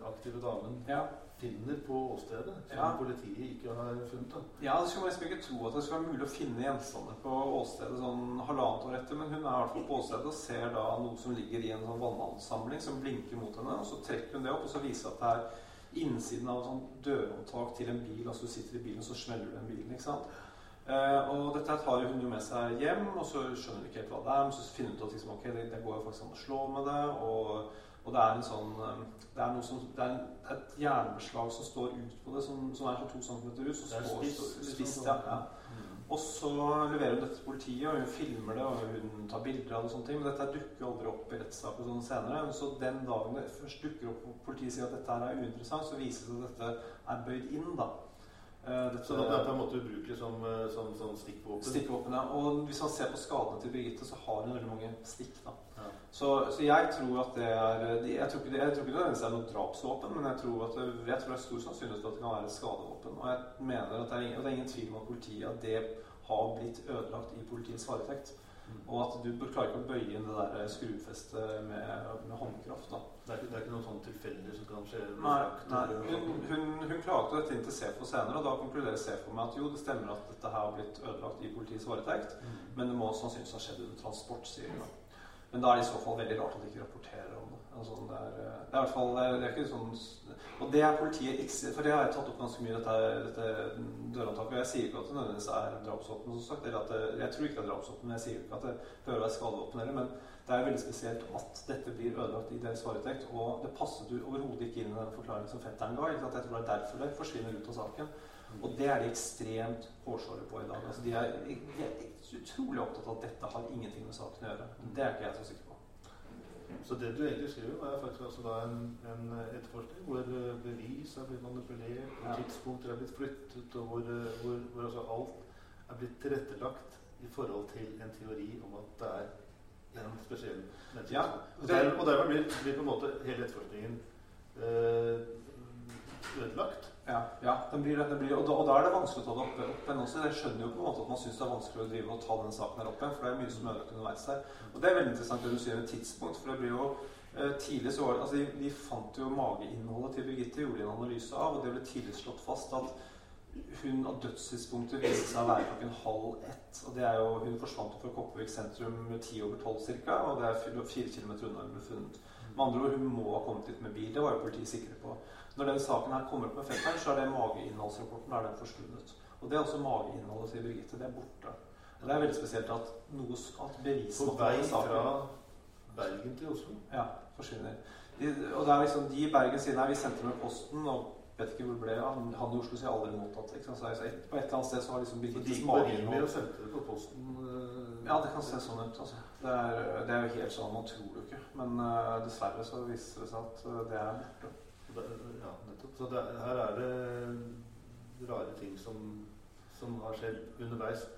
Speaker 3: aktive damen
Speaker 4: Ja.
Speaker 3: Finner på åstedet, som
Speaker 4: Ja.
Speaker 3: politiet ikke har funnet. da.
Speaker 4: Ja, det skulle man liksom ikke tro at det skulle være mulig å finne gjenstander på åstedet sånn halvannet år etter, men hun er i hvert fall på åstedet og ser da noe som ligger i en sånn vannansamling som blinker mot henne, og så trekker hun det opp, og så viser at det er innsiden av et sånn dørhåndtak til en bil, altså du sitter i bilen, og så smeller du den bilen, ikke sant? Uh, og dette tar hun jo med seg hjem, og så skjønner hun ikke helt hva det er, men så finner hun ut at liksom, ok, det, det går jo faktisk an å slå med det, og, og det er en sånn eh, Det er som Det er et jernbeslag som står ut på det, som, som er så to centimeter ut.
Speaker 3: Er
Speaker 4: står,
Speaker 3: spiss,
Speaker 4: står,
Speaker 3: liksom sånn.
Speaker 4: ja, ja.
Speaker 3: Mm.
Speaker 4: Og så leverer hun dette til politiet, og hun filmer det, og hun tar bilder av det. og sånne ting, Men dette dukker jo aldri opp i rettssaker sånn senere. Så den dagen det først dukker opp, og politiet sier at dette her er uinteressant, så viser det seg at dette er bøyd inn, da. Eh, Dette,
Speaker 3: Så det er på en måte ubrukelig som, eh, som, som stikkvåpen.
Speaker 4: Stikkvåpen, ja. Og hvis man ser på skadene til Birgitte, så har hun veldig mange stikk. da.
Speaker 3: Ja.
Speaker 4: Så, så jeg tror at det er Jeg tror ikke det, jeg tror ikke det er noe drapsvåpen, men jeg tror at det, jeg tror det er stor sannsynlighet for at det kan være et skadevåpen. Og jeg mener at det er, ingen- og det er ingen tvil om at politiet at det har blitt ødelagt i politiets varetekt. Og at du klarer ikke å bøye inn det der skrufestet med, med håndkraft. da.
Speaker 3: Det, er, det er ikke noe sånn tilfeldig som kan skje?
Speaker 4: Nei, nei hun, hun, hun klagde dette inn til SEFO senere, og da konkluderer SEFO med at jo, det stemmer at dette her har blitt ødelagt i politiets varetekt,
Speaker 3: Mm.
Speaker 4: men det må sannsynligvis ha skjedd under transport, sier hun. Men da er det i så fall veldig rart at de ikke rapporterer om det. Altså, det, er, det er i hvert fall det er, det er ikke sånn Og det er politiet ikke For det har jeg tatt opp ganske mye, dette, dette dørhåndtaket. Jeg sier ikke at det nødvendigvis er drapsvåpen, som sagt. Eller at det, jeg tror ikke det er drapsvåpen, men jeg sier ikke at det bør være skadevåpen heller. Men det er veldig spesielt at dette blir ødelagt i deres varetekt. Og det passet jo overhodet ikke inn i den forklaringen som fetteren ga. Ikke at Jeg tror det er derfor det forsvinner ut av saken. Og det er de ekstremt hårsåre på i dag. Altså, de, er, de er utrolig opptatt av at dette har ingenting med saken å gjøre. Det er ikke jeg så sikker på.
Speaker 3: Så det du egentlig skriver, er faktisk altså da en, en etterforskning hvor eh, bevis er blitt manipulert, hvor tidspunkter er blitt flyttet, og hvor, eh, hvor, hvor altså alt er blitt tilrettelagt i forhold til en teori om at det er en spesiell menneske.
Speaker 4: Ja,
Speaker 3: og, der, og dermed blir, blir på en måte hele etterforskningen eh, ødelagt.
Speaker 4: Ja, ja den blir, den blir, og, da, og da er det vanskelig å ta det opp, opp igjen også. Jeg skjønner jo på en måte at man syns det er vanskelig å drive og ta den saken her opp igjen, for det er mye som ødelagt underveis her. Og det er veldig interessant det du sier med tidspunkt, for det blir jo eh, tidlig så var det, altså de, de fant jo mageinnholdet til Birgitte, gjorde en analyse av, og det ble tidlig slått fast at hun av dødstidspunktet viste seg å være klokken halv ett. Og det er jo, Hun forsvant fra Kopervik sentrum ti over tolv ca., og det er fire kilometer unna hun ble funnet. Med andre ord, hun må ha kommet dit med bil. Det var jo politiet sikre på. Når den saken her kommer opp med fetteren, så er det mageinnholdsrapporten er den forsvunnet. Og det er også mageinnholdet til Birgitte. Det er borte. Og det er veldig spesielt at, noe, at
Speaker 3: På vei fra Bergen til Oslo?
Speaker 4: Ja, forsvinner. De, og det er liksom, De i Bergen sier nei, vi sendte med posten, og vet ikke hvor det ble Han, han i Oslo sier aldri mottatt. Ikke sant? Så et, på et eller annet sted så har liksom
Speaker 3: Birgittes mageinnhold og sendte det på posten?
Speaker 4: Uh, ja, det kan se sånn ut. altså. Det er, det er jo helt sånn, man tror jo ikke. Men uh, dessverre så viser det seg at uh, det er borte.
Speaker 3: Ja, nettopp. Så det, her er det rare ting som, som har skjedd underveis.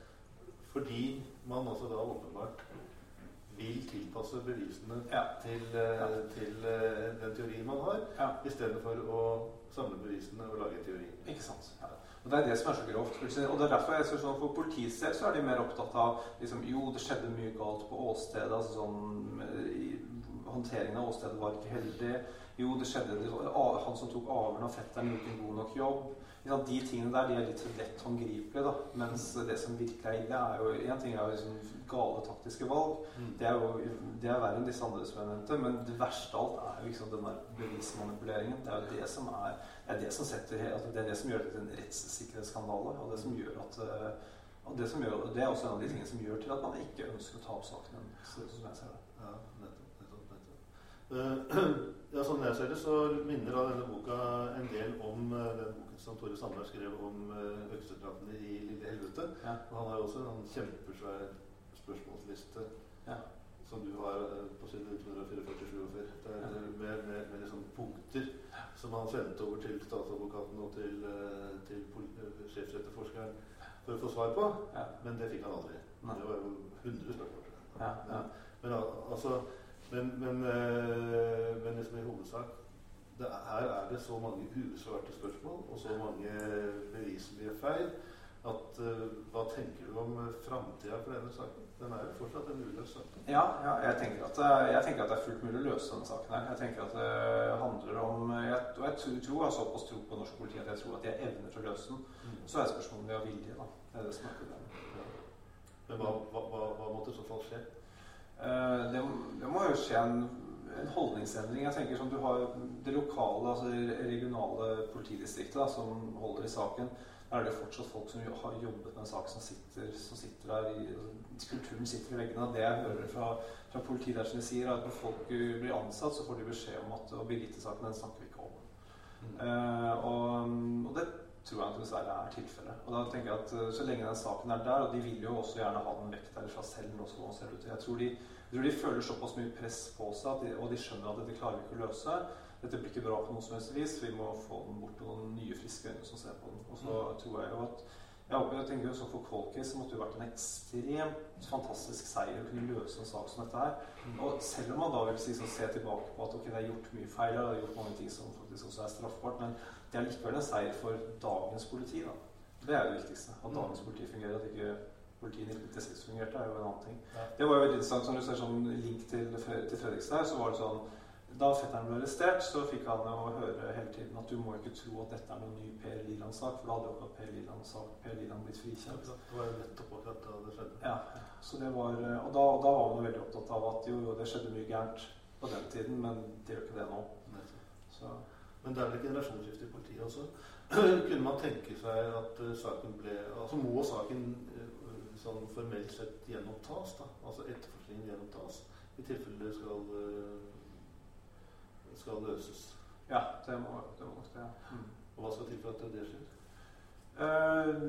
Speaker 3: Fordi man altså da åpenbart vil tilpasse bevisene ja. til, uh, til uh, den teorien man har, ja. istedenfor å samle bevisene og lage teori.
Speaker 4: Ikke sant. Ja. Og Det er det som er så grovt. Og det er derfor jeg ser sånn For politiets del så er de mer opptatt av liksom, Jo, det skjedde mye galt på åstedet. altså sånn, Håndteringen av åstedet var ikke heldig. Jo, det skjedde Han som tok avhøren av fetteren, gjorde en god nok jobb. De tingene der de er litt lett håndgripelige. da, Mens det som virkelig er ille, er jo Én ting er jo liksom gale taktiske valg. Mm. Det er jo det er verre enn disse andre som jeg nevnte. Men det verste av alt er jo liksom den der bevismanipuleringen. Det er jo det som er det er det som setter altså det er det som gjør det til en rettssikkerhetsskandale. Og det som gjør at eh, og det, som gjør, det er også en av de tingene som gjør til at man ikke ønsker å ta opp saken. som jeg ser det.
Speaker 3: Ja, nettopp, nettopp, nettopp. Uh, ja, sånn jeg ser det, så minner da denne boka en del om uh, den boken som Tore Sandberg skrev om uh, øksedrapene i Lille helvete. Ja. Han har jo også en kjempesvær spørsmålsliste ja. som du har på side 144 ja. med, med, med liksom punkter som han sendte over til statsadvokaten og til, til sjefsetterforskeren for å få svar på. Men det fikk han aldri. Nei. Det var jo 100 spørsmål. Men altså men, men, men liksom i hovedsak det, her er det så mange ubesvarte spørsmål og så mange beviselige feil at uh, Hva tenker du om framtida for denne saken? Den er jo fortsatt en uløst sak.
Speaker 4: Ja, ja jeg, tenker at, eh, jeg, tenker at, det er fullt mulig å løse denne saken. her. Jeg tenker at det handler om jeg, Og jeg tror, tror jeg såpass tro på norsk politi at jeg tror at de har evner til å løse den. Mm. Så er spørsmålet om de har vilje. da. Det er det som er problemet. Ja.
Speaker 3: Men hva, hva, hva måtte i så fall skje?
Speaker 4: Uh, det, det må jo skje en en holdningsendring. Jeg tenker som Du har det lokale, altså det regionale politidistriktet da, som holder i saken. Da er det fortsatt folk som har jobbet med en sak, som sitter, som sitter der i altså, Kulturen sitter i veggene. Det jeg hører fra, fra politiet der, som de sier, er at når folk blir ansatt, så får de beskjed om at Birgitte-saken den snakker vi ikke om. Mm. Uh, og, og, det tror jeg dessverre er tilfellet. Og da tenker jeg at uh, Så lenge den saken er der, og de vil jo også gjerne ha den vekk derfra selv, også, ser ut. Jeg tror de jeg tror de føler såpass mye press på seg, de, og de skjønner at dette klarer vi ikke å løse. Dette blir ikke bra på noe som helst vis. Vi må få den bort til noen nye, friske øyne som ser på den. Og så mm. tror jeg jo at jeg, håper, jeg tenker så For Cold Case måtte jo vært en ekstremt fantastisk seier å kunne løse en sak som dette her. Mm. Og selv om man da vil si, se tilbake på at ok, det er gjort mye feil, og det er gjort mange ting som faktisk også er straffbart, men det er likevel en seier for dagens politi. da. Det er det viktigste. At mm. dagens politi fungerer. At ikke politiet i 1996 fungerte, er jo en annen ting. Ja. Det var jo veldig interessant. som du ser sånn link til, til Fredrikstad, så var det sånn da fetteren ble arrestert, så fikk han jo høre hele tiden at du må ikke tro at dette er noen ny Per Liland-sak, for da hadde jo ikke Per Liland-sak Per Liland blitt frikjent.
Speaker 3: Det var jo nettopp akkurat da det skjedde.
Speaker 4: Ja, så det var, og da, da var man veldig opptatt av at jo, jo, det skjedde mye gærent på den tiden, men det gjør ikke det nå.
Speaker 3: Så. Men det er vel generasjonsskifte i politiet også? Kunne man tenke seg at uh, saken ble Altså må saken sånn formelt sett gjenopptas. da, Altså etterforskningen gjenopptas i tilfelle det skal, uh, skal løses.
Speaker 4: Ja, det må, det må det. Ja. Mm.
Speaker 3: Og hva skal til for at det skjer?
Speaker 4: Uh,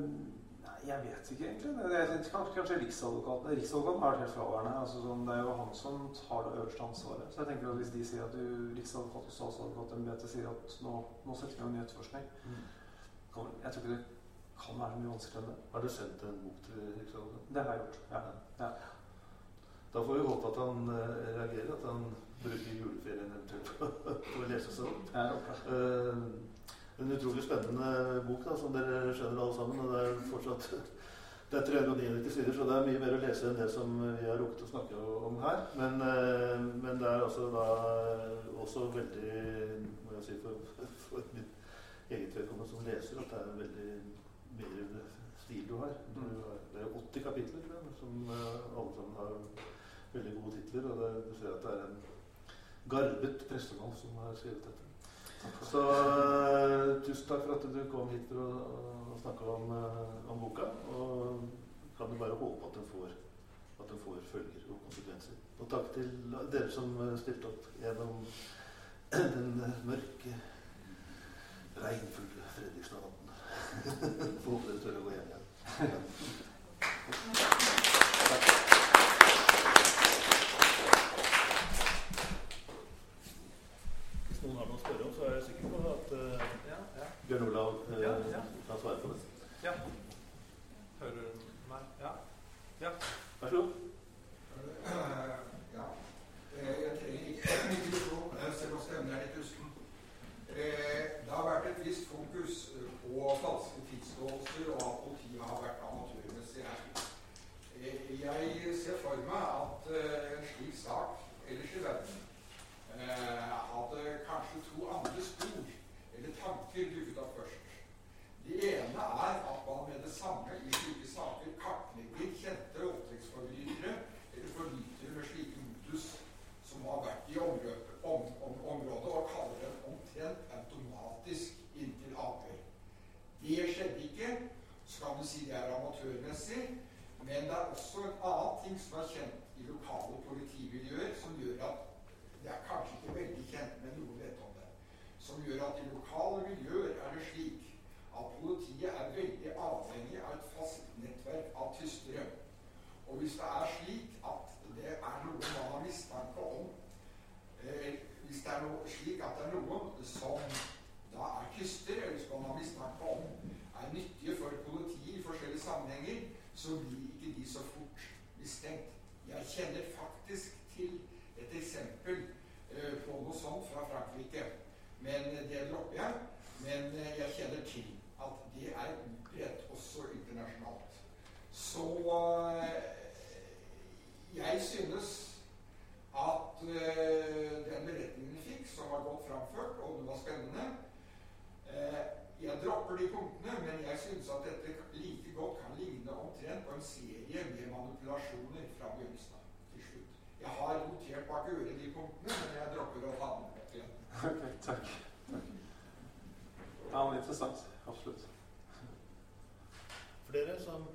Speaker 4: nei, jeg vet ikke egentlig. Det er, kanskje, kanskje Riksadvokaten Riksadvokaten har vært helt fraværende. Altså, sånn, det er jo han som tar det øverste ansvaret. Så jeg tenker at hvis de sier at du, Riksadvokat og statsadvokatembetet sier at nå, nå setter vi en ny etterforskning mm. Jeg tror ikke det kan være mye vanskeligere.
Speaker 3: Har du sendt en bok til Riksadvokaten?
Speaker 4: Det har jeg gjort, ja. ja.
Speaker 3: Da får vi håpe at han uh, reagerer, at han bruker juleferien eventuelt på å lese seg opp. En utrolig spennende bok, da, som dere skjønner alle sammen. og Det er fortsatt det er 399 sider, så det er mye mer å lese enn det som vi har rukket å snakke om her. Men, uh, men det er altså da også veldig må jeg si for, for mitt eget vedkommende som leser at det er veldig mer stil du har. Du mm. har det er 80 kapitler, tror jeg, som uh, alle sammen har veldig gode titler. Og det, du ser at det er en garbet prestemann som har skrevet dette. Så uh, tusen takk for at du kom hit for å, å snakke om, uh, om, boka. Og kan du bare håpe at den får, at den får følger og konsekvenser. Og takk til dere som stilte opp gjennom den mørke, regnfulle Fredrikstad-natten. Håper dere tør å gå hjem igjen. Hvis noen har noe å spørre om, så er jeg sikker på at uh, ja, ja. Bjørn Olav uh, ja, kan svare på det.
Speaker 4: Ja. Hører du meg? Ja.
Speaker 3: ja. Vær så god.
Speaker 5: ja. Jeg trenger ikke mikrofon, selv om stemmen er litt usten. Det har vært et visst fokus på falske tidsståelser, og at politiet har vært amatørmessig her. Jeg ser for meg at en slik sak ellers i verden hadde kanskje to andre spor eller tanker dukket opp først. Det ene er at man med det samme i slike saker kartlegger kjente voldtektsforbrytere eller forbrytere med slike modus som har vært i området, om, om, området, og kaller dem omtrent automatisk inntil avhør. Det skjedde ikke. Så kan du si det er amatørmessig. Men det er også en annen ting som er kjent i lokale politimiljøer, som gjør at det er kanskje ikke veldig kjent, men noen vet om det. Som gjør at i lokale miljøer er det slik at politiet er veldig avhengig av et fast nettverk av tystere. Og hvis det er slik at det er noe man har mistanke om eh, Hvis det er noe, slik at det er noen som da er kyster, eller som man har mistanke om er nyttige for politiet i forskjellige sammenhenger, så blir ikke de så fort mistenkt. Jeg kjenner faktisk til et eksempel eh, på noe sånt fra Frankrike. Men det dropper jeg. Men eh, jeg kjenner til at det er utbredt også internasjonalt. Så uh, jeg synes at den beretningen vi fikk, som var godt framført, og det var spennende Jeg dropper de punktene, men jeg synes at dette like godt kan ligne omtrent på en serie med manipulasjoner fra begynnelsen av til slutt. Jeg har notert bak øret de punktene, men jeg dropper å ta dem opp igjen.
Speaker 4: Ok, takk. takk. Ja, men interessant. Absolutt.
Speaker 3: Flere som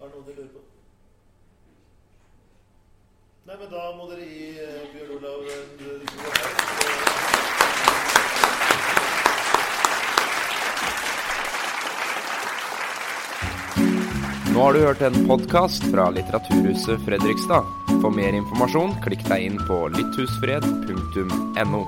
Speaker 3: har noe de lurer på? Nei, men da må dere gi uh, Bjørn Olav en god
Speaker 1: Nå har du hørt en podkast fra Litteraturhuset Fredrikstad. For mer informasjon, klikk deg inn på lytthusfred.no.